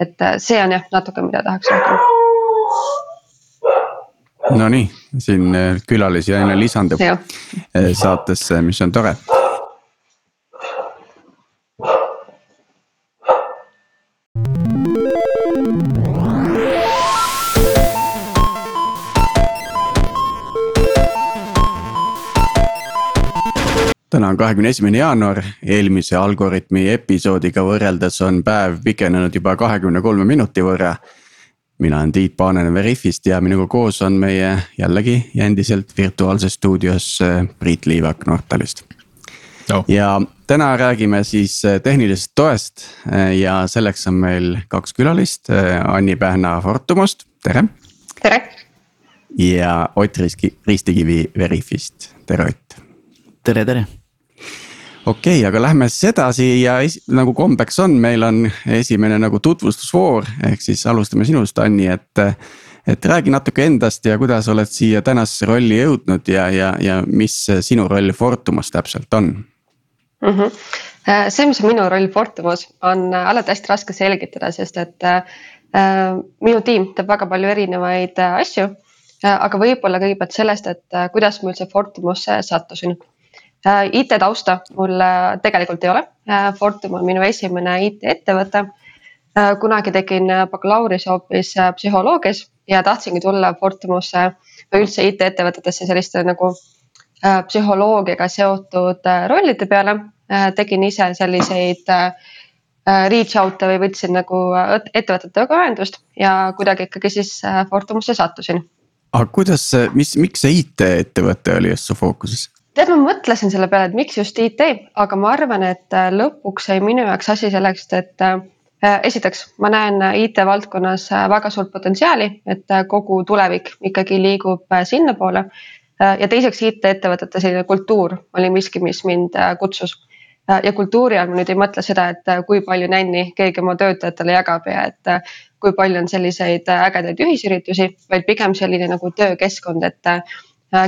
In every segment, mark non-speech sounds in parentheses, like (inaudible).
et see on jah, natuke, mida tahaks rohkem. Nonii, siin külalisi aina lisandub saatesse, mis on tore täna on kahekümne esimene jaanuar, eelmise Algorütmi episoodiga võrreldes on päev pikenenud juba kahekümne kolme minuti võrra. mina olen Tiit Paananen Veriffist ja minuga koos on meie jällegi ja endiselt virtuaalses stuudios äh, Priit Liivak Nortalist no.. ja täna räägime siis äh, tehnilisest toest äh, ja selleks on meil kaks külalist, Anni Pähna Fortumust, tere. tere. ja Ott Ristikivi Veriffist, tere Ott. tere, tere okei okay,, aga lähme siis edasi ja nagu kombeks on, meil on esimene nagu tutvustusvoor, ehk siis alustame sinust, Anni, et. et räägi natuke endast ja kuidas oled siia tänasesse rolli jõudnud ja, ja, ja mis sinu roll Fortumas täpselt on mm? -hmm. see, mis on minu roll Fortumas, on alati hästi raske selgitada, sest et äh, minu tiim teeb väga palju erinevaid asju äh,. aga võib-olla kõigepealt sellest, et äh, kuidas ma üldse Fortumusse sattusin Äh, IT-tausta mul äh, tegelikult ei ole. Äh, Fortum on minu esimene IT-ettevõte. kunagi tegin bakalaureuse hoopis psühholoogias ja tahtsingi tulla Fortumusse või üldse IT-ettevõtetesse selliste nagu psühholoogiaga seotud rollide peale. tegin ise selliseid reach out'e või võtsin nagu ettevõtetega ühendust ja kuidagi ikkagi siis Fortumusse sattusin. aga kuidas, mis, miks see IT-ettevõte oli just su fookuses? Tead, ma mõtlesin selle peale, et miks just IT, aga ma arvan, et äh, lõpuks jäi minu jaoks asi selleks, et äh, esiteks ma näen IT valdkonnas äh, väga suurt potentsiaali, et kogu tulevik ikkagi liigub sinnapoole. ja teiseks IT-ettevõtete selline kultuur oli miski, mis mind kutsus. ja kultuuri all ma nüüd ei mõtle seda, et kui palju nänni keegi oma töötajatele jagab ja et kui palju on selliseid ägedaid ühisüritusi, vaid pigem selline nagu töökeskkond, et Äh,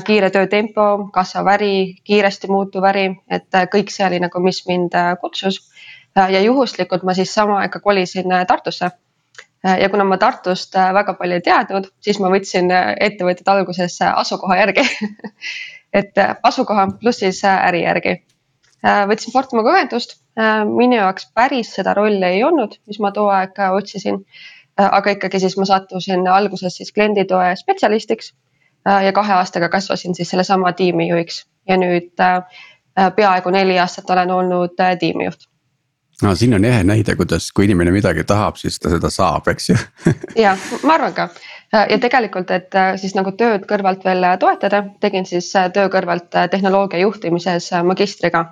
kiire töötempo, kasvav äri, kiiresti muutuv äri, et äh, kõik see oli nagu, mis mind äh, kutsus. ja juhuslikult ma siis sama aega kolisin Tartusse. ja kuna ma Tartust väga palju ei teadnud, siis ma võtsin ettevõtjad alguses asukoha järgi (laughs) et asukoha pluss siis äri järgi. võtsin Fortumaga ühendust, minu jaoks päris seda rolli ei olnud, mis ma too aeg otsisin. aga ikkagi siis ma sattusin alguses siis klienditoe spetsialistiks Äh, ja kahe aastaga kasvasin siis sellesama tiimi juhiks ja nüüd äh, äh, peaaegu neli aastat olen olnud tiimijuht. no siin on ehe näide, kuidas, kui inimene midagi tahab, siis ta seda saab, eks ju (laughs) ja ma arvan ka ja tegelikult, et siis nagu tööd kõrvalt veel toetada, tegin siis töö kõrvalt tehnoloogia juhtimises magistriga.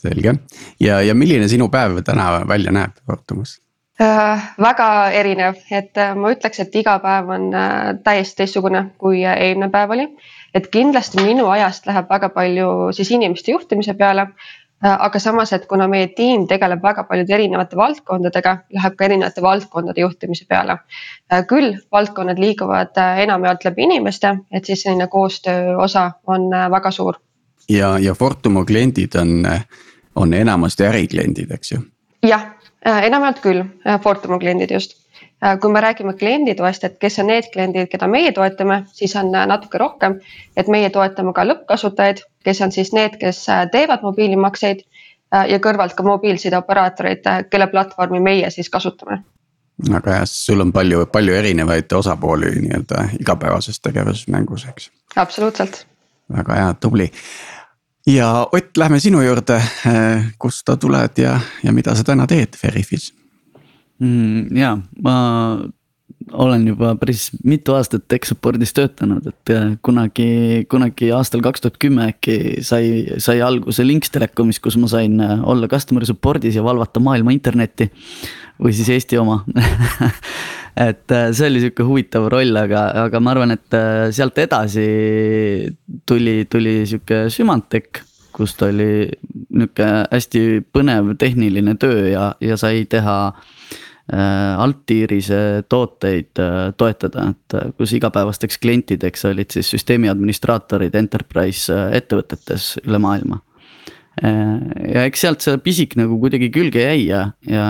selge ja, ja milline sinu päev täna välja näeb Fortumas? Äh, väga erinev, et äh, ma ütleks, et iga päev on äh, täiesti teistsugune, kui eelmine päev oli. et kindlasti minu ajast läheb väga palju siis inimeste juhtimise peale. aga samas, et kuna meie tiim tegeleb väga paljude erinevate valdkondadega, läheb ka erinevate valdkondade juhtimise peale. küll valdkonnad liiguvad enamjaolt läbi inimeste, et siis selline koostöö osa on väga suur. ja, ja Fortumo kliendid on, on enamasti ärikliendid, eks ju? jah Äh, enamjaolt küll, äh, Fortumi kliendid just. Äh, kui me räägime klienditoest, et kes on need kliendid, keda meie toetame, siis on natuke rohkem. et meie toetame ka lõppkasutajaid, kes on siis need, kes teevad mobiilimakseid ja kõrvalt ka mobiilsideoperaatoreid, kelle platvormi meie siis kasutame väga hea, sul on palju, palju erinevaid osapooli nii-öelda igapäevases tegevuses mängus, eks. absoluutselt. väga hea, tubli ja Ott, lähme sinu juurde, äh, kust sa tuled ja, ja mida sa täna teed Veriffis mm,? ja ma olen juba päris mitu aastat tech support'is töötanud, et äh, kunagi, kunagi aastal kaks tuhat kümme äkki sai, sai alguse Links Telekomis, kus ma sain äh, olla customer support'is ja valvata maailma internetti. või siis Eesti oma (laughs) et äh, see oli sihuke huvitav roll, aga, aga ma arvan, et sealt edasi tuli, tuli sihuke Symantec kust oli nihuke hästi põnev tehniline töö ja, ja sai teha äh, Altirise tooteid äh, toetada, et äh, kus igapäevasteks klientideks olid siis süsteemi administraatorid enterprise äh, ettevõtetes üle maailma. Äh,. ja eks sealt see pisik nagu kuidagi külge jäi ja, ja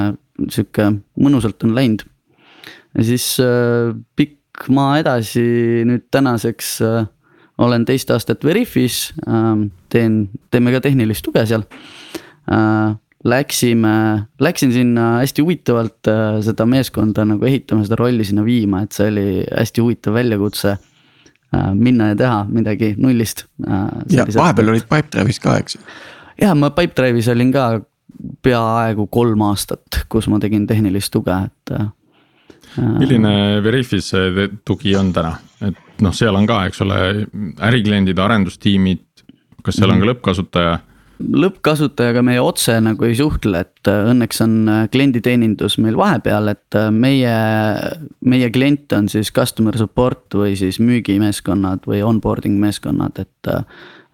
sihuke mõnusalt on läinud. Ja siis äh, pikk maa edasi nüüd tänaseks äh, olen teist aastat Veriffis äh,, teen, teeme ka tehnilist tuge seal. Äh, läksime, läksin sinna hästi huvitavalt äh, seda meeskonda nagu ehitama, seda rolli sinna viima, et see oli hästi huvitav väljakutse äh,. minna ja teha midagi nullist äh,. ja vahepeal olid Pipedrive'is ka, eks ju? ja ma Pipedrive'is olin ka peaaegu kolm aastat, kus ma tegin tehnilist tuge, et milline Veriffis see tugi on täna, et noh, seal on ka, eks ole, ärikliendid, arendustiimid, kas seal mm -hmm. on ka lõppkasutaja lõppkasutajaga meie otse nagu ei suhtle, et äh, õnneks on äh, klienditeenindus meil vahepeal, et äh, meie, meie klient on siis customer support või siis müügimeeskonnad või onboarding meeskonnad, et.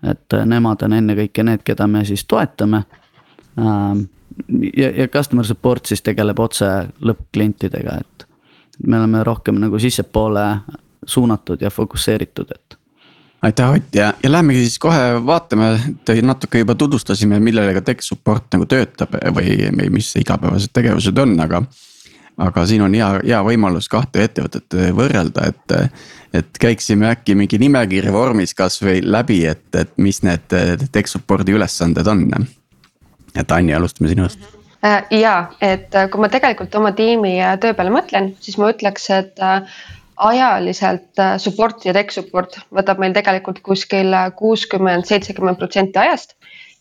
et nemad on ennekõike need, keda me siis toetame. Ähm, ja, ja customer support siis tegeleb otse lõppklientidega, et me oleme rohkem nagu sissepoole suunatud ja fokusseeritud, et aitäh Ott ja, ja lähmegi siis kohe vaatame, te natuke juba tutvustasime, millega tech support nagu töötab või, või mis igapäevased tegevused on, aga. aga siin on hea, hea võimalus kahte ettevõtet võrrelda, et, et käiksime äkki mingi nimekirja vormis kasvõi läbi, et, et mis need tech support'i ülesanded on. et Anni, alustame sinust äh, ja, et kui ma tegelikult oma tiimi töö peale mõtlen, siis ma ütleks, et ajaliselt äh, support ja tech support võtab meil tegelikult kuskil äh, kuuskümmend, seitsekümmend protsenti ajast.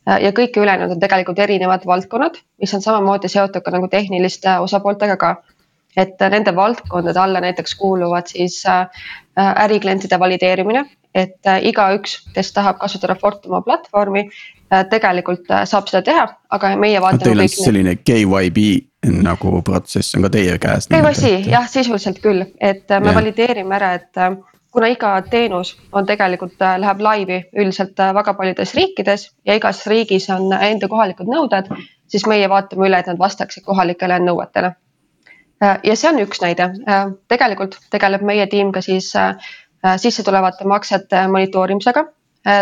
Äh, ja kõik ülejäänud on tegelikult erinevad valdkonnad, mis on samamoodi seotud ka nagu tehniliste osapooltega ka. et nende valdkondade alla näiteks kuuluvad siis äriklientide valideerimine, et igaüks, kes tahab kasutada Fortuma platvormi, tegelikult saab seda teha, aga meie vaatame. Teil on selline KYB nagu protsess on ka teie käes. KYC jah, sisuliselt küll, et äh, me ja. valideerime ära, et äh, kuna iga teenus on tegelikult, äh, läheb laivi üldiselt väga paljudes riikides ja igas riigis on enda kohalikud nõuded, siis meie vaatame üle, et nad vastaksid kohalikele nõuetele. ja see on üks näide, tegelikult tegeleb meie tiim ka siis sissetulevate maksete monitoorimisega,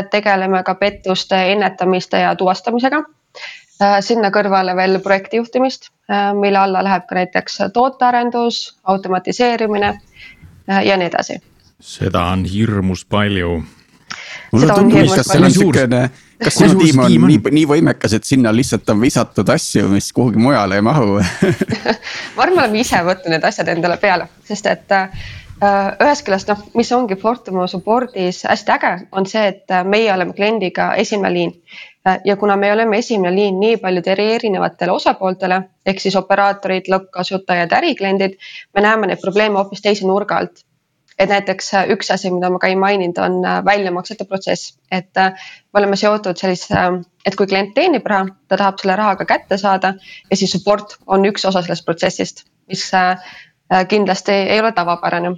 tegeleme ka pettuste ennetamiste ja tuvastamisega sinna kõrvale veel projektijuhtimist, äh, mille alla läheb ka näiteks tootearendus, automatiseerimine äh, ja nii edasi. seda on hirmus palju. mulle tundub, kas seal on siukene, kas sinu tiim on nii, nii võimekas, et sinna lihtsalt on visatud asju, mis kuhugi mujale ei mahu (laughs) ma arvan, me oleme ise võtnud need asjad endale peale, sest et ühest küljest noh, mis ongi Fortumo support'is hästi äge, on see, et meie oleme kliendiga esimene liin ja kuna me oleme esimene liin nii paljudele erinevatele osapooltele ehk siis operaatorid, lõppkasutajad, ärikliendid, me näeme neid probleeme hoopis teise nurga alt. et näiteks äh, üks asi, mida ma ka ei maininud, on äh, väljamaksete protsess, et äh, me oleme seotud sellise, et kui klient teenib raha, ta tahab selle raha ka kätte saada ja siis support on üks osa sellest protsessist, mis kindlasti ei ole tavapärane.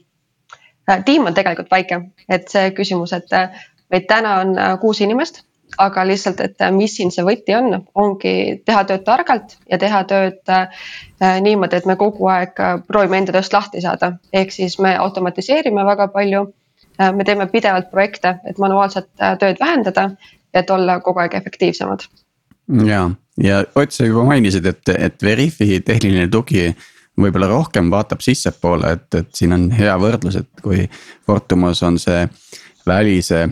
tiim on tegelikult väike, et see küsimus, et meid täna on kuus inimest aga lihtsalt, et äh, mis siin see võti on, ongi teha tööd targalt ja teha tööd äh, niimoodi, et me kogu aeg äh, proovime enda tööst lahti saada, ehk siis me automatiseerime väga palju. me teeme pidevalt projekte, et manuaalset tööd vähendada, et olla kogu aeg efektiivsemad. ja, ja Ott, sa juba mainisid, et, et Veriffi tehniline tugi võib-olla rohkem vaatab sissepoole, et, et siin on hea võrdlus, et kui Fortumos on see välise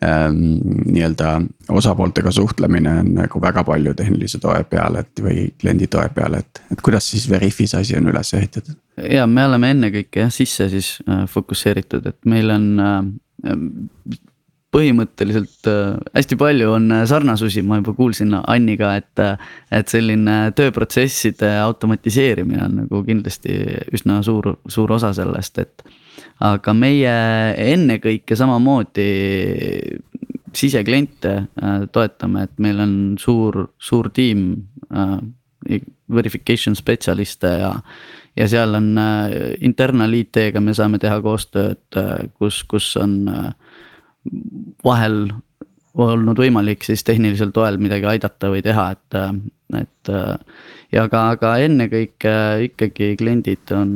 nii-öelda osapooltega suhtlemine on nagu väga palju tehnilise toe peal, et või kliendi toe peal, et, et kuidas siis Veriffis asi on üles ehitatud? ja me oleme ennekõike jah sisse siis äh, fokusseeritud, et meil on äh, põhimõtteliselt äh, hästi palju on äh, sarnasusi, ma juba kuulsin Anniga, et. Äh, et selline tööprotsesside automatiseerimine on nagu kindlasti üsna suur, suur osa sellest, et aga meie ennekõike samamoodi sisekliente äh, toetame, et meil on suur, suur tiim äh, verification spetsialiste ja. ja seal on äh, internal IT-ga me saame teha koostööd, kus, kus on vahel olnud võimalik siis tehnilisel toel midagi aidata või teha, et, et. ja ka, aga ennekõike ikkagi kliendid on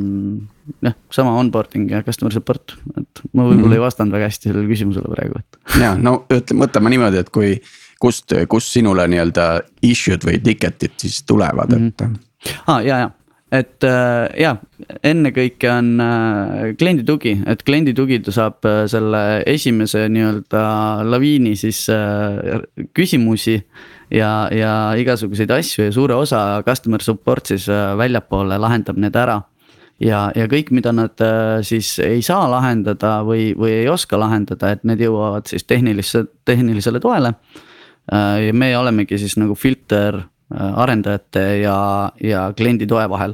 jah, sama onboarding ja customer support, et ma võib-olla mm -hmm. ei vastanud väga hästi sellele küsimusele praegu, et. (laughs) ja no ütle, mõtleme niimoodi, et kui, kust, kust sinule nii-öelda issue'd või ticket'id siis tulevad, et mm. -hmm. ah, ja, ja et äh, ja ennekõike on äh, kliendi tugi, et kliendi tugi ta saab äh, selle esimese nii-öelda laviini siis äh, küsimusi. ja, ja igasuguseid asju ja suure osa customer support siis äh, väljapoole lahendab need ära. Ja, ja kõik, mida nad äh, siis ei saa lahendada või, või ei oska lahendada, et need jõuavad siis tehnilisse, tehnilisele toele. ja me olemegi siis nagu filter arendajate ja, ja kliendi toe vahel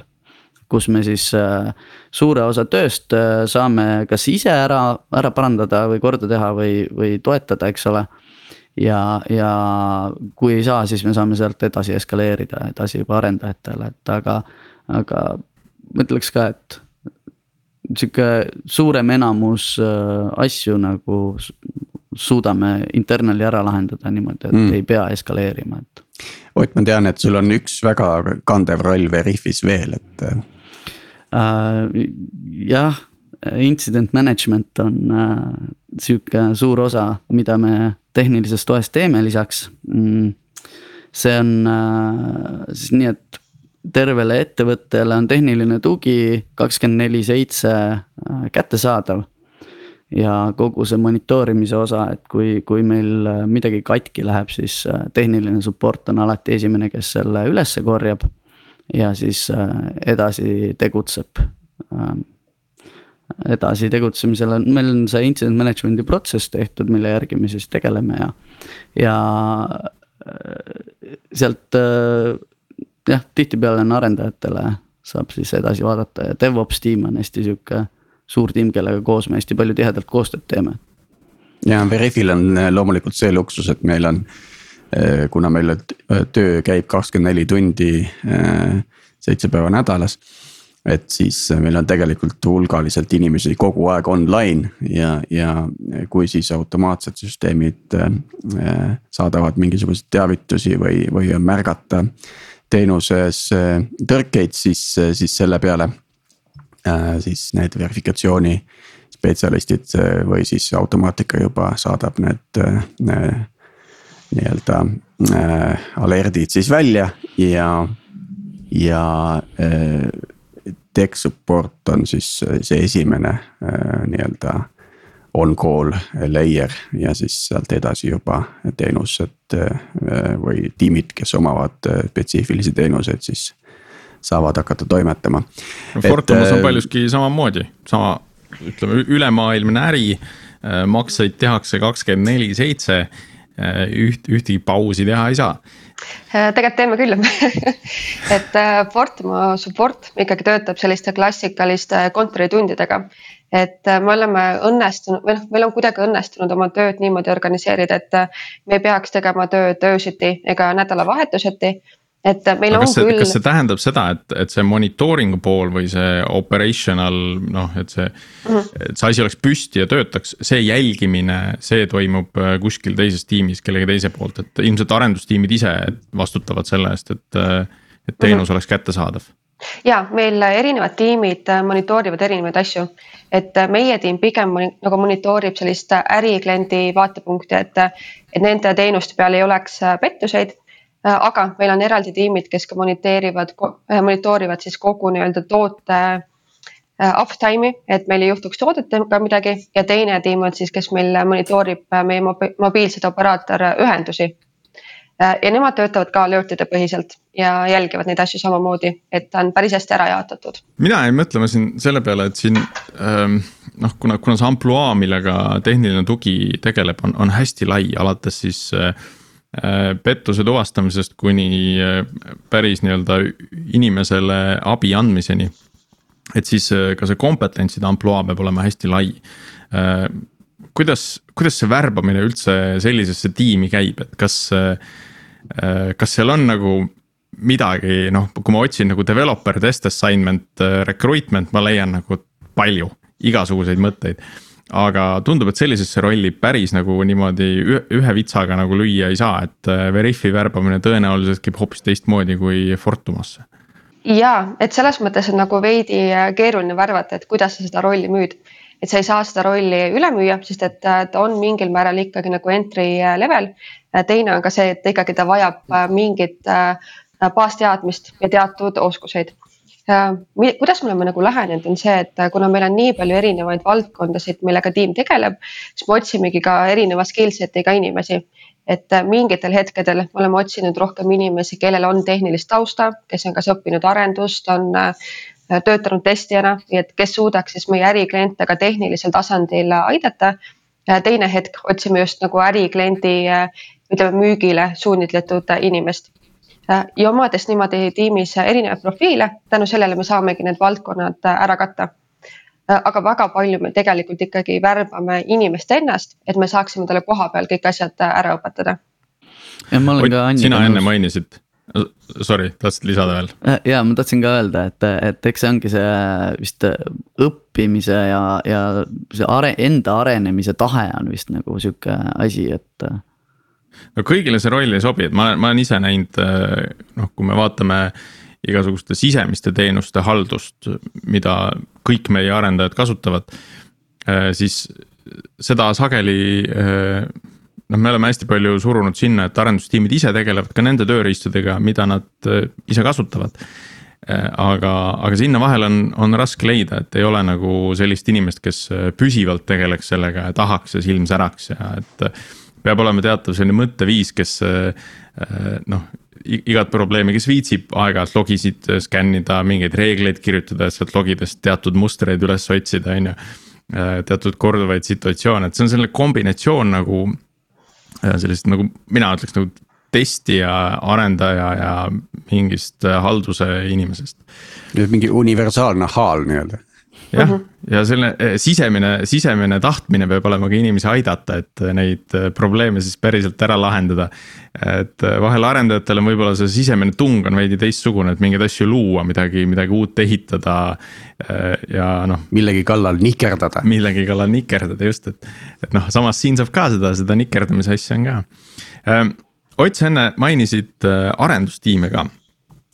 kus me siis äh, suure osa tööst äh, saame kas ise ära, ära parandada või korda teha või, või toetada, eks ole. ja, ja kui ei saa, siis me saame sealt edasi eskaleerida edasi juba arendajatele, et aga, aga ma ütleks ka, et sihuke suurem enamus äh, asju nagu suudame internal'i ära lahendada niimoodi, et mm. ei pea eskaleerima, et. Ott, ma tean, et sul on üks väga kandev roll Veriffis veel, et Äh, jah, incident management on äh, sihuke suur osa, mida me tehnilisest toest teeme lisaks. Mm, see on äh, siis nii, et tervele ettevõttele on tehniline tugi kakskümmend neli seitse kättesaadav. ja kogu see monitoorimise osa, et kui, kui meil midagi katki läheb, siis tehniline support on alati esimene, kes selle ülesse korjab ja siis äh, edasi tegutseb. Ähm, edasi tegutsemisel on, meil on see incident management'i protsess tehtud, mille järgi me siis tegeleme ja, ja äh, sealt äh, jah, tihtipeale on arendajatele saab siis edasi vaadata ja DevOps tiim on hästi sihuke suur tiim, kellega koos me hästi palju tihedalt koostööd teeme. ja Veriffil on loomulikult see luksus, et meil on äh, Äh, kuna meil töö käib kakskümmend neli tundi, äh, seitse päeva nädalas. et siis meil on tegelikult hulgaliselt inimesi kogu aeg online ja, ja kui siis automaatsed süsteemid äh, saadavad mingisuguseid teavitusi või, või on märgata teenuses tõrkeid, siis, siis selle peale. Siis need verifikatsiooni spetsialistid või siis automaatika juba saadab need nii-öelda äh, alerdid siis välja ja, ja äh, tech support on siis see esimene äh, nii-öelda on-call layer ja siis sealt edasi juba teenused äh, või tiimid, kes omavad äh, spetsiifilisi teenuseid, siis saavad hakata toimetama. no Fortumus on äh, paljuski samamoodi, sama ütleme ülemaailmne äri, makseid tehakse kakskümmend neli seitse üht, ühtegi pausi teha ei saa. Tegelikult teeme küll (laughs) et Fortimo support ikkagi töötab selliste klassikaliste kontoritundidega. Et me oleme õnnestunud või noh, meil on kuidagi õnnestunud oma tööd niimoodi organiseerida, et me ei peaks tegema tööd öösiti ega nädalavahetuseti et meil Aga on see, küll. kas see tähendab seda, et, et see monitooringu pool või see operational noh, et see mm, -hmm. et see asi oleks püsti ja töötaks, see jälgimine, see toimub äh, kuskil teises tiimis kellegi teise poolt, et ilmselt arendustiimid ise vastutavad selle eest, et, äh, et teenus mm -hmm. oleks kättesaadav ja meil erinevad tiimid monitoorivad erinevaid asju, et meie tiim pigem nagu monitoorib sellist ärikliendi vaatepunkti, et, et nende teenuste peal ei oleks pettuseid. Äh, aga meil on eraldi tiimid, kes ka moniteerivad, äh, monitoorivad siis kogu nii-öelda toote äh, uptime'i, et meil ei juhtuks toodetega midagi. Ja teine tiim on siis, kes meil monitoorib meie mobiilseid operaatorühendusi. Ja nemad töötavad ka alert'ide põhiselt ja jälgivad neid asju samamoodi, et ta on päris hästi ära jaotatud. mina jäin mõtlema siin selle peale, et siin ähm, noh, kuna, kuna see ampluaa, millega tehniline tugi tegeleb, on, on hästi lai, alates siis äh, Äh, pettuse tuvastamisest kuni äh, päris nii-öelda inimesele abi andmiseni. et siis äh, ka see kompetentside ampluaa peab olema hästi lai. kuidas, kuidas see värbamine üldse sellisesse tiimi käib, et kas, kas seal on nagu midagi, noh, kui ma otsin nagu developer, test assignment, recruitment, ma leian nagu palju igasuguseid mõtteid aga tundub, et sellisesse rolli päris nagu niimoodi ühe vitsaga nagu lüüa ei saa, et äh, Veriffi värbamine tõenäoliselt käib hoopis teistmoodi kui Fortumasse. ja et selles mõttes on nagu veidi äh, keeruline värvata, et kuidas sa seda rolli müüd. Et sa ei saa seda rolli üle müüa, sest et äh, ta on mingil määral ikkagi nagu entry level. teine on ka see, et ikkagi ta vajab mingit baasteadmist ja teatud oskuseid kuidas me oleme nagu lähenenud, on see, et kuna meil on nii palju erinevaid valdkondasid, millega tiim tegeleb, siis me otsimegi ka erineva skill set'iga inimesi. et mingitel hetkedel oleme otsinud rohkem inimesi, kellel on tehnilist tausta, kes on kas õppinud arendust, on töötanud testijana, nii et kes suudaks siis meie ärikliente ka tehnilisel tasandil aidata. teine hetk otsime just nagu ärikliendi ütleme müügile suunitletud inimest ja omades niimoodi tiimis erinevaid profiile, tänu sellele me saamegi need valdkonnad ära katta. aga väga palju me tegelikult ikkagi värbame inimest ennast, et me saaksime talle koha peal kõik asjad ära õpetada. ja ma olen ka Anniga sina enne mainisid Sorry, tahtsid lisada veel? Äh, ja ma tahtsin ka öelda, et, et eks see ongi see vist õppimise ja, ja see are-, enda arenemise tahe on vist nagu sihuke asi, et. no kõigile see roll ei sobi, et ma olen, ma olen ise näinud noh, kui me vaatame igasuguste sisemiste teenuste haldust, mida kõik meie arendajad kasutavad. siis seda sageli noh, me oleme hästi palju surunud sinna, et arendustiimid ise tegelevad ka nende tööriistadega, mida nad äh, ise kasutavad. Äh, aga, aga sinna vahele on, on raske leida, et ei ole nagu sellist inimest, kes äh, püsivalt tegeleks sellega ja tahaks ja silm säraks ja et. peab olema teatav selline mõtteviis, kes noh igat probleemi, kes viitsib aeg-ajalt logisid skännida, mingeid reegleid kirjutada, et sealt logidest teatud mustreid üles otsida, on ju. teatud korduvaid situatsioone, et see on selline kombinatsioon nagu sellist nagu mina ütleks nagu testija, arendaja ja mingist äh, halduse inimesest. mingi universaalne haal nii-öelda jah -huh. ja selle äh, sisemine, sisemine tahtmine peab olema ka inimesi aidata, et äh, neid probleeme siis päriselt ära lahendada. et vahel arendajatel on võib-olla see sisemine tung on veidi teistsugune, et mingeid asju luua, midagi, midagi uut ehitada. ja noh. millegi kallal nikerdada. millegi kallal nikerdada just, et, et noh, samas siin saab ka seda, seda nikerdamise asja on ka. Ott, sa enne mainisid arendustiime ka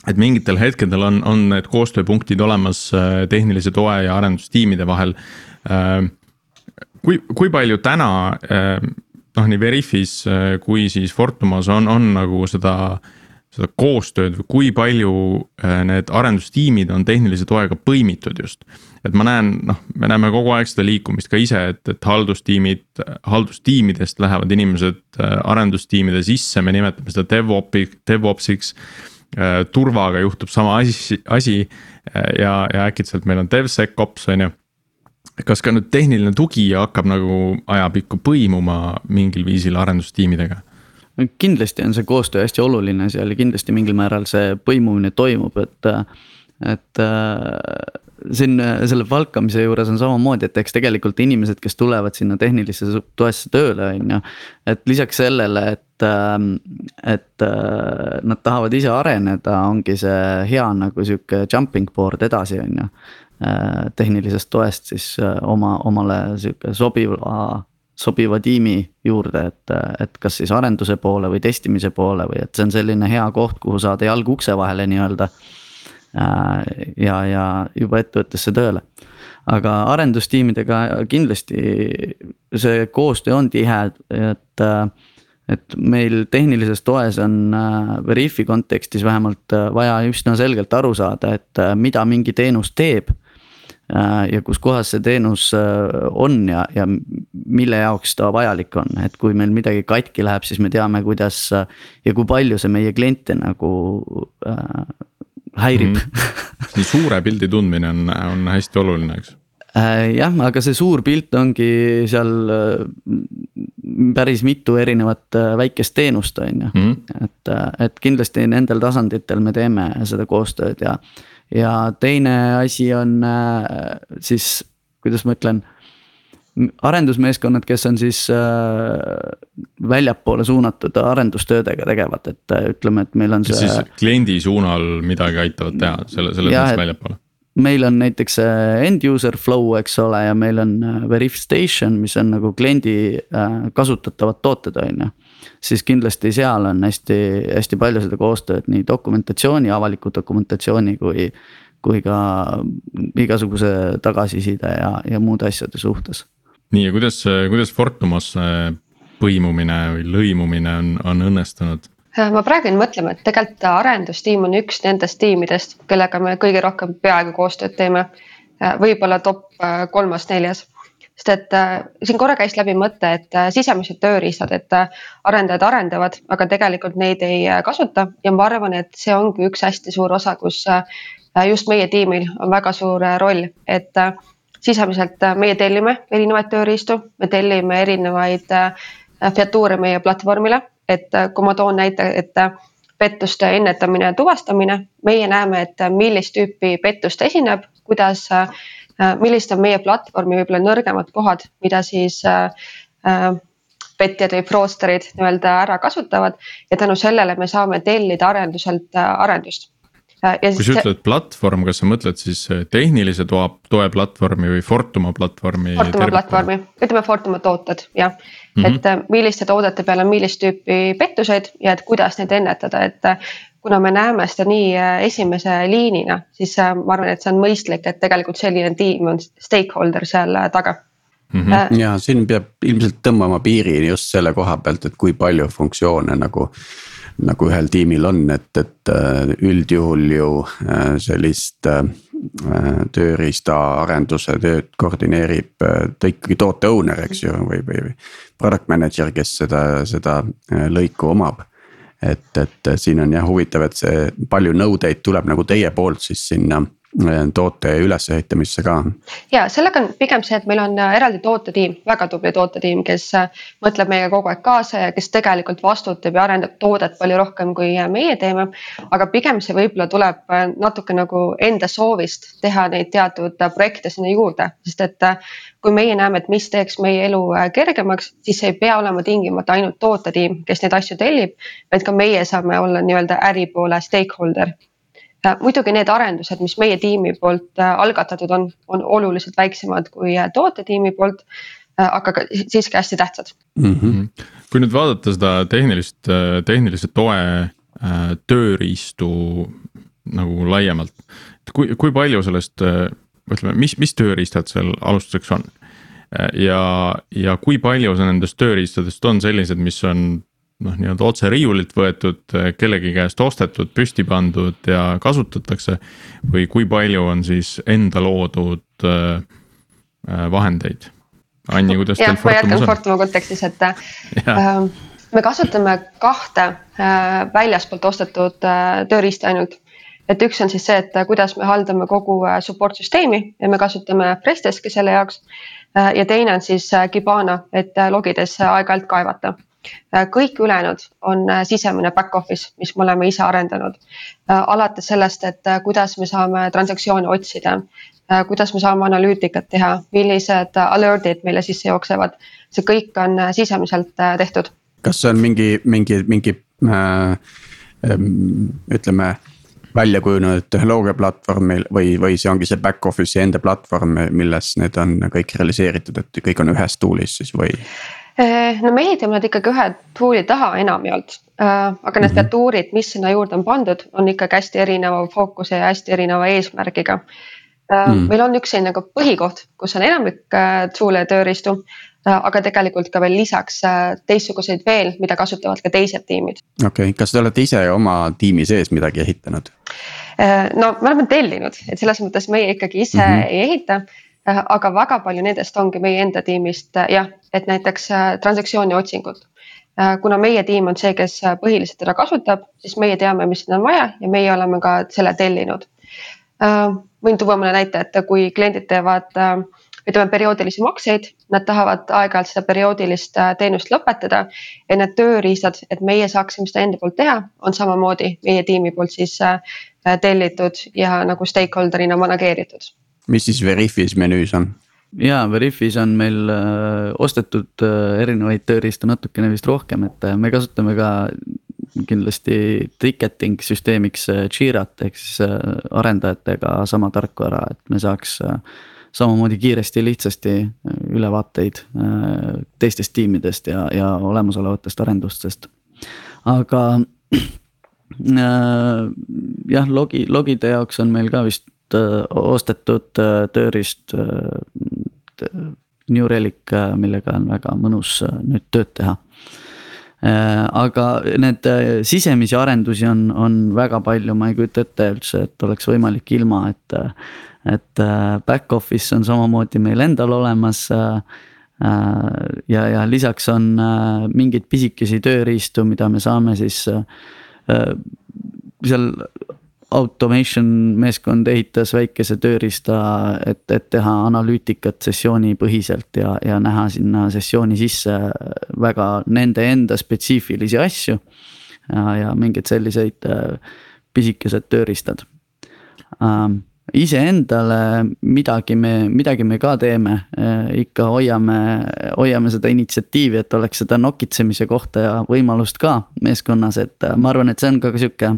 et mingitel hetkedel on, on need koostööpunktid olemas äh, tehnilise toe ja arendustiimide vahel. Äh, kui, kui palju täna äh, noh, nii Veriffis kui siis Fortumas on, on nagu seda, seda koostööd või kui palju need arendustiimid on tehnilise toega põimitud just. et ma näen, noh, me näeme kogu aeg seda liikumist ka ise, et, et haldustiimid, haldustiimidest lähevad inimesed arendustiimide sisse, me nimetame seda DevOps, DevOpsiks turvaga juhtub sama asi, asi äh, ja, ja äkitselt meil on DevSecOps on ju. kas ka nüüd tehniline tugi hakkab nagu ajapikku põimuma mingil viisil arendustiimidega? kindlasti on see koostöö hästi oluline seal ja kindlasti mingil määral see põimumine toimub, et, et äh, siin selle palkamise juures on samamoodi, et eks tegelikult inimesed, kes tulevad sinna tehnilisse toesse tööle, on ju. et lisaks sellele, et, ähm, et äh, nad tahavad ise areneda, ongi see hea nagu sihuke jumping board edasi, on ju. Äh, tehnilisest toest siis äh, oma, omale sihuke sobiva sobiva tiimi juurde, et, et kas siis arenduse poole või testimise poole või et see on selline hea koht, kuhu saada jalg ukse vahele nii-öelda Äh, ja, ja juba ettevõttesse tööle. aga arendustiimidega kindlasti see koostöö on tihe, et äh, et meil tehnilises toes on äh, Veriffi kontekstis vähemalt vaja üsna selgelt aru saada, et mida mingi teenus teeb. ja kus kohas see teenus on ja, ja mille jaoks ta vajalik on, et kui meil midagi katki läheb, siis me teame, kuidas ja kui palju see meie kliente nagu häirib mm. -hmm. suure pildi tundmine on, on hästi oluline, eks äh, jah, aga see suur pilt ongi seal äh, päris mitu erinevat äh, väikest teenust, on ju. Mhm. et, et kindlasti nendel tasanditel me teeme seda koostööd ja, ja teine asi on siis, kuidas ma ütlen arendusmeeskonnad, kes on siis äh, väljapoole suunatud arendustöödega tegevad, et äh, ütleme, et meil on see. siis kliendi suunal midagi aitavad teha, selle, selles mõttes väljapoole meil on näiteks äh, end user flow, eks ole, ja meil on äh, Verif Station, mis on nagu kliendi äh, kasutatavad tooted, on ju. siis kindlasti seal on hästi, hästi palju seda koostööd nii dokumentatsiooni, avaliku dokumentatsiooni kui. kui ka igasuguse tagasiside ja, ja muude asjade suhtes nii ja kuidas, kuidas Fortumas põimumine või lõimumine on, on õnnestunud? ma praegu jäin mõtlema, et tegelikult arendustiim on üks nendest tiimidest, kellega me kõige rohkem peaaegu koostööd teeme. võib-olla top kolmas-neljas sest et äh, siin korra käis läbi mõte, et äh, sisemised tööriistad, et äh, arendajad arendavad, aga tegelikult neid ei äh, kasuta ja ma arvan, et see ongi üks hästi suur osa, kus äh, just meie tiimil on väga suur äh, roll, et äh, sisemiselt äh, meie tellime erinevaid tööriistu, me tellime erinevaid äh, featuure meie platvormile, et äh, kui ma toon näite, et pettuste ennetamine ja tuvastamine, meie näeme, et millist tüüpi pettust esineb, kuidas millised on meie platvormi võib-olla nõrgemad kohad, mida siis petjad või fraudsterid nii-öelda ära kasutavad. Ja tänu sellele me saame tellida arenduselt arendust. Kui sa ütled platvorm, kas sa mõtled siis tehnilise toe, toe platvormi või Fortuma platvormi? Fortuma platvormi, ütleme Fortuma tooted jah mm, -hmm. et milliste toodete peal on millist tüüpi pettuseid ja et kuidas neid ennetada, et kuna me näeme seda nii esimese liinina, siis ma arvan, et see on mõistlik, et tegelikult selline tiim on stakeholder seal taga mm. -hmm. ja siin peab ilmselt tõmbama piiri just selle koha pealt, et kui palju funktsioone nagu nagu ühel tiimil on, et, et üldjuhul ju sellist tööriistaarenduse tööd koordineerib ta ikkagi toote owner, eks ju, või, või product manager, kes seda, seda lõiku omab. Et, et siin on jah huvitav, et see palju nõudeid tuleb nagu teie poolt siis sinna Äh, toote ülesehitamisse ka? ja sellega on pigem see, et meil on äh, eraldi tootetiim, väga tubli tootetiim, kes äh, mõtleb meiega kogu aeg kaasa ja kes tegelikult vastutab ja arendab toodet palju rohkem, kui meie teeme. aga pigem see võib-olla tuleb natuke nagu enda soovist teha neid teatud projekte sinna juurde, sest et kui meie näeme, et mis teeks meie elu kergemaks, siis ei pea olema tingimata ainult tootetiim, kes neid asju tellib, vaid ka meie saame olla nii-öelda äripoole stakeholder muidugi need arendused, mis meie tiimi poolt äh, algatatud on, on oluliselt väiksemad kui äh, tootetiimi poolt äh, aga ka siiski hästi tähtsad mm. -hmm. kui nüüd vaadata seda tehnilist, tehnilise toe tööriistu nagu laiemalt. kui, kui palju sellest, ütleme, mis, mis tööriistad seal alustuseks on? ja, ja kui palju nendest tööriistadest on sellised, mis on noh, nii-öelda otse riiulilt võetud, kellegi käest ostetud, püsti pandud ja kasutatakse. või kui palju on siis enda loodud äh, vahendeid? Anni, kuidas teil Fortumas on? ma jätkan Fortuma kontekstis, et äh, me kasutame kahte äh, väljaspoolt ostetud äh, tööriista ainult. et üks on siis see, et äh, kuidas me haldame kogu äh, support süsteemi ja me kasutame Presteski selle jaoks äh,. ja teine on siis Kibana, et logides aeg-ajalt kaevata Äh, kõik ülejäänud on äh, sisemine back office, mis me oleme ise arendanud. Äh, alates sellest, et kuidas me saame transaktsioone otsida, kuidas me saame analüütikat teha, millised alert'id meile sisse jooksevad, see kõik on sisemiselt tehtud. kas see on mingi, mingi, mingi äh, ütleme välja kujunenud tehnoloogiaplatvormil või, või see ongi see back office'i enda platvorm, milles need on kõik realiseeritud, et kõik on ühes tool'is siis või? Eh, no teeme nad ikkagi ühe tool'i taha enamjaolt, äh, aga need featuurid, mhm. mis sinna juurde on pandud, on ikkagi hästi erineva fookuse ja hästi erineva eesmärgiga. Mm. meil on üks selline nagu põhikoht, kus on enamik äh, tool'e tööriistu, aga tegelikult ka veel lisaks teistsuguseid veel, mida kasutavad ka teised tiimid. okei okay., kas te olete ise oma tiimi sees midagi ehitanud? no me oleme tellinud, et selles mõttes meie ikkagi ise mm -hmm. ei ehita Äh, aga väga palju nendest ongi meie enda tiimist äh, jah, et näiteks äh, transaktsiooni otsingud. kuna meie tiim on see, kes põhiliselt teda kasutab, siis meie teame, mis sinna on vaja ja meie oleme ka selle tellinud. võin tuua mõne näite, et kui kliendid teevad ütleme perioodilisi makseid, nad tahavad aeg-ajalt seda perioodilist teenust lõpetada. ja need tööriistad, et meie saaksime seda enda poolt teha, on samamoodi meie tiimi poolt siis tellitud ja nagu stakeholder'ina manageeritud mis siis Veriffis menüüs on? ja Veriffis on meil äh, ostetud äh, erinevaid tööriistu natukene vist rohkem, et äh, me kasutame ka kindlasti ticketing süsteemiks Jirat ehk siis arendajatega sama tarkvara, et me saaks samamoodi kiiresti ja lihtsasti ülevaateid teistest tiimidest ja, ja olemasolevatest arendustest. aga jah, logi, logide jaoks on meil ka vist ostetud äh, tööriist äh, New Relic, millega on väga mõnus nüüd tööd teha. aga need sisemisi arendusi on, on väga palju, ma ei kujuta ette üldse, et oleks võimalik ilma, et. et back office on samamoodi meil endal olemas ja, ja lisaks on mingeid pisikesi tööriistu, mida me saame siis seal automation meeskond ehitas väikese tööriista, et, et teha analüütikat sessioonipõhiselt ja, ja näha sinna sessiooni sisse väga nende enda spetsiifilisi asju. ja, ja mingeid selliseid äh, pisikesed tööriistad ähm, iseendale midagi me, midagi me ka teeme, äh, ikka hoiame, hoiame seda initsiatiivi, et oleks seda nokitsemise kohta ja võimalust ka meeskonnas, et äh, ma arvan, et see on ka sihuke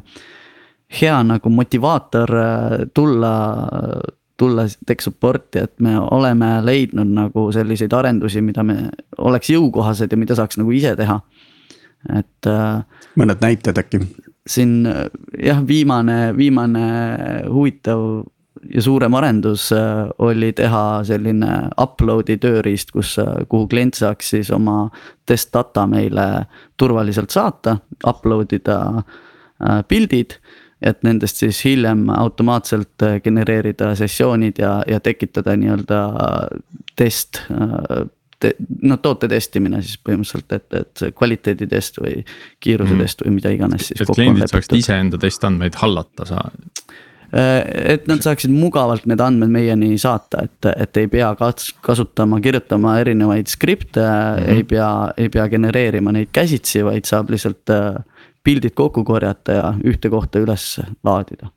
hea nagu motivaator äh, tulla, tulla tech support'i, et me oleme leidnud nagu selliseid arendusi, mida me oleks jõukohased ja mida saaks nagu ise teha, et. Äh, mõned näited äkki? siin jah, viimane, viimane huvitav ja suurem arendus äh, oli teha selline upload'i tööriist, kus, kuhu klient saaks siis oma test data meile turvaliselt saata, upload ida pildid et nendest siis hiljem automaatselt äh, genereerida sessioonid ja, ja tekitada nii-öelda test äh, te,. no toote testimine siis põhimõtteliselt, et, et kvaliteeditest või kiiruse mm. test või mida iganes siis. et kliendid saaksid iseenda testandmeid hallata saa äh, et nad saaksid mugavalt need andmed meieni saata, et, et ei pea kasutama, kirjutama erinevaid skripte mm, -hmm. ei pea, ei pea genereerima neid käsitsi, vaid saab lihtsalt äh, pildid kokku korjata ja ühte kohta üles laadida.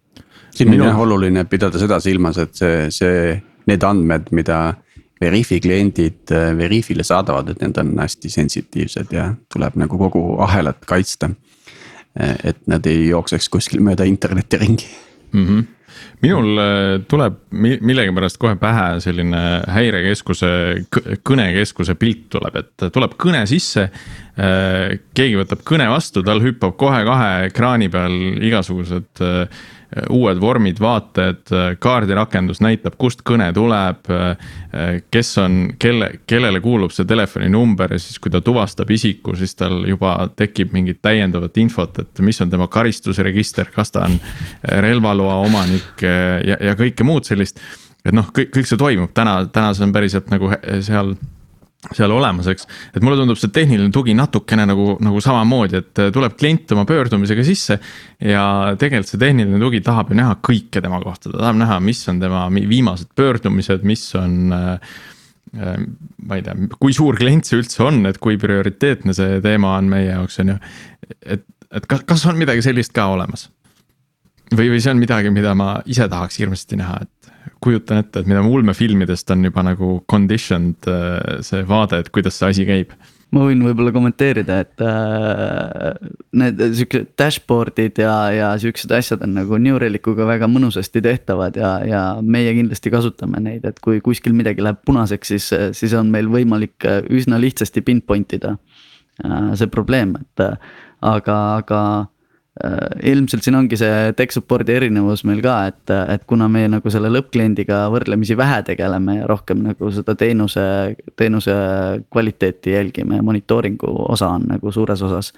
siin on jah oluline pidada seda silmas, et see, see, need andmed, mida Veriffi kliendid äh, Veriffile saadavad, et need on hästi sensitiivsed ja tuleb nagu kogu ahelat kaitsta. Äh, et nad ei jookseks kuskil mööda internetti ringi mm. -hmm minul äh, tuleb millegipärast kohe pähe selline häirekeskuse, kõnekeskuse pilt tuleb, et tuleb kõne sisse. Äh, keegi võtab kõne vastu, tal hüppab kohe kahe ekraani peal igasugused äh, uued vormid, vaated, kaardirakendus näitab, kust kõne tuleb. kes on, kelle, kellele kuulub see telefoninumber ja siis, kui ta tuvastab isiku, siis tal juba tekib mingit täiendavat infot, et mis on tema karistusregister, kas ta on relvaloa omanik ja, ja kõike muud sellist. et noh, kõik, kõik see toimub täna, täna see on päriselt nagu seal seal olemas, eks. et mulle tundub see tehniline tugi natukene nagu, nagu samamoodi, et tuleb klient oma pöördumisega sisse. ja tegelikult see tehniline tugi tahab ju näha kõike tema kohta, ta tahab näha, mis on tema viimased pöördumised, mis on äh, ma ei tea, kui suur klient see üldse on, et kui prioriteetne see teema on meie jaoks, on ju. et, et kas, kas on midagi sellist ka olemas? või, või see on midagi, mida ma ise tahaks hirmsasti näha, et kujutan ette, et mida ulmefilmidest on juba nagu conditioned äh, see vaade, et kuidas see asi käib. Ma võin võib-olla kommenteerida, et äh, need siuksed dashboard'id ja, ja siuksed asjad on nagu New Relickuga väga mõnusasti tehtavad ja, ja meie kindlasti kasutame neid, et kui kuskil midagi läheb punaseks, siis, siis on meil võimalik üsna lihtsasti pinpoint ida äh, see probleem, et äh, aga, aga Äh, ilmselt siin ongi see tech support'i erinevus meil ka, et, et kuna me nagu selle lõppkliendiga võrdlemisi vähe tegeleme ja rohkem nagu seda teenuse, teenuse kvaliteeti jälgime ja monitooringu osa on nagu suures osas.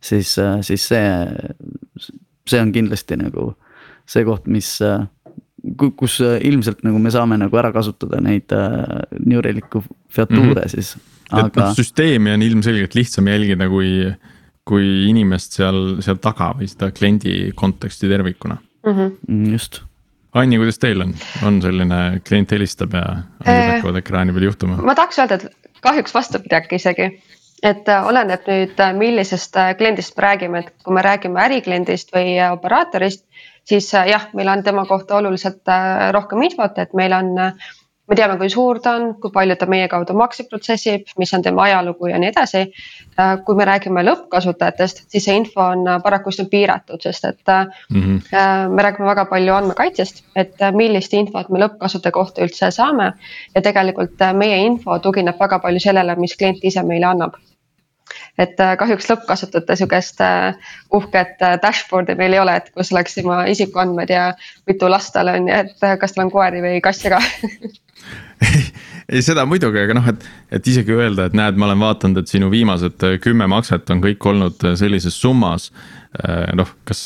siis, siis see, see on kindlasti nagu see koht, mis kus ilmselt nagu me saame nagu ära kasutada neid äh, New Relic'u featuure mm -hmm. siis. Aga... et noh, süsteemi on ilmselgelt lihtsam jälgida, kui kui inimest seal, seal taga või seda kliendi konteksti tervikuna mhm. mm. -hmm. just. Anni, kuidas teil on, on selline klient helistab ja andmed hakkavad ekraani peal juhtuma? ma tahaks öelda, et kahjuks vastupidi äkki isegi, et äh, oleneb nüüd, äh, millisest äh, kliendist me räägime, et kui me räägime ärikliendist või operaatorist, siis jah, meil on tema kohta oluliselt rohkem infot, et meil on me teame, kui suur ta on, kui palju ta meie kaudu makseid protsessib, mis on tema ajalugu ja nii edasi. Äh, kui me räägime lõppkasutajatest, siis see info on äh, paraku üsna piiratud, sest et mm -hmm. me räägime väga palju andmekaitsest, et millist infot me lõppkasutaja kohta üldse saame. ja tegelikult meie info tugineb väga palju sellele, mis klient ise meile annab et kahjuks lõppkasutajate sihukest uhket dashboard'i meil ei ole, et kus oleks tema isikuandmed ja mitu last tal on ja et kas tal on koeri või kasse ka (laughs) (laughs) ei, seda muidugi, aga noh, et, et isegi öelda, et näed, ma olen vaadanud, et sinu viimased äh, kümme makset on kõik olnud äh, sellises summas. Äh, noh, kas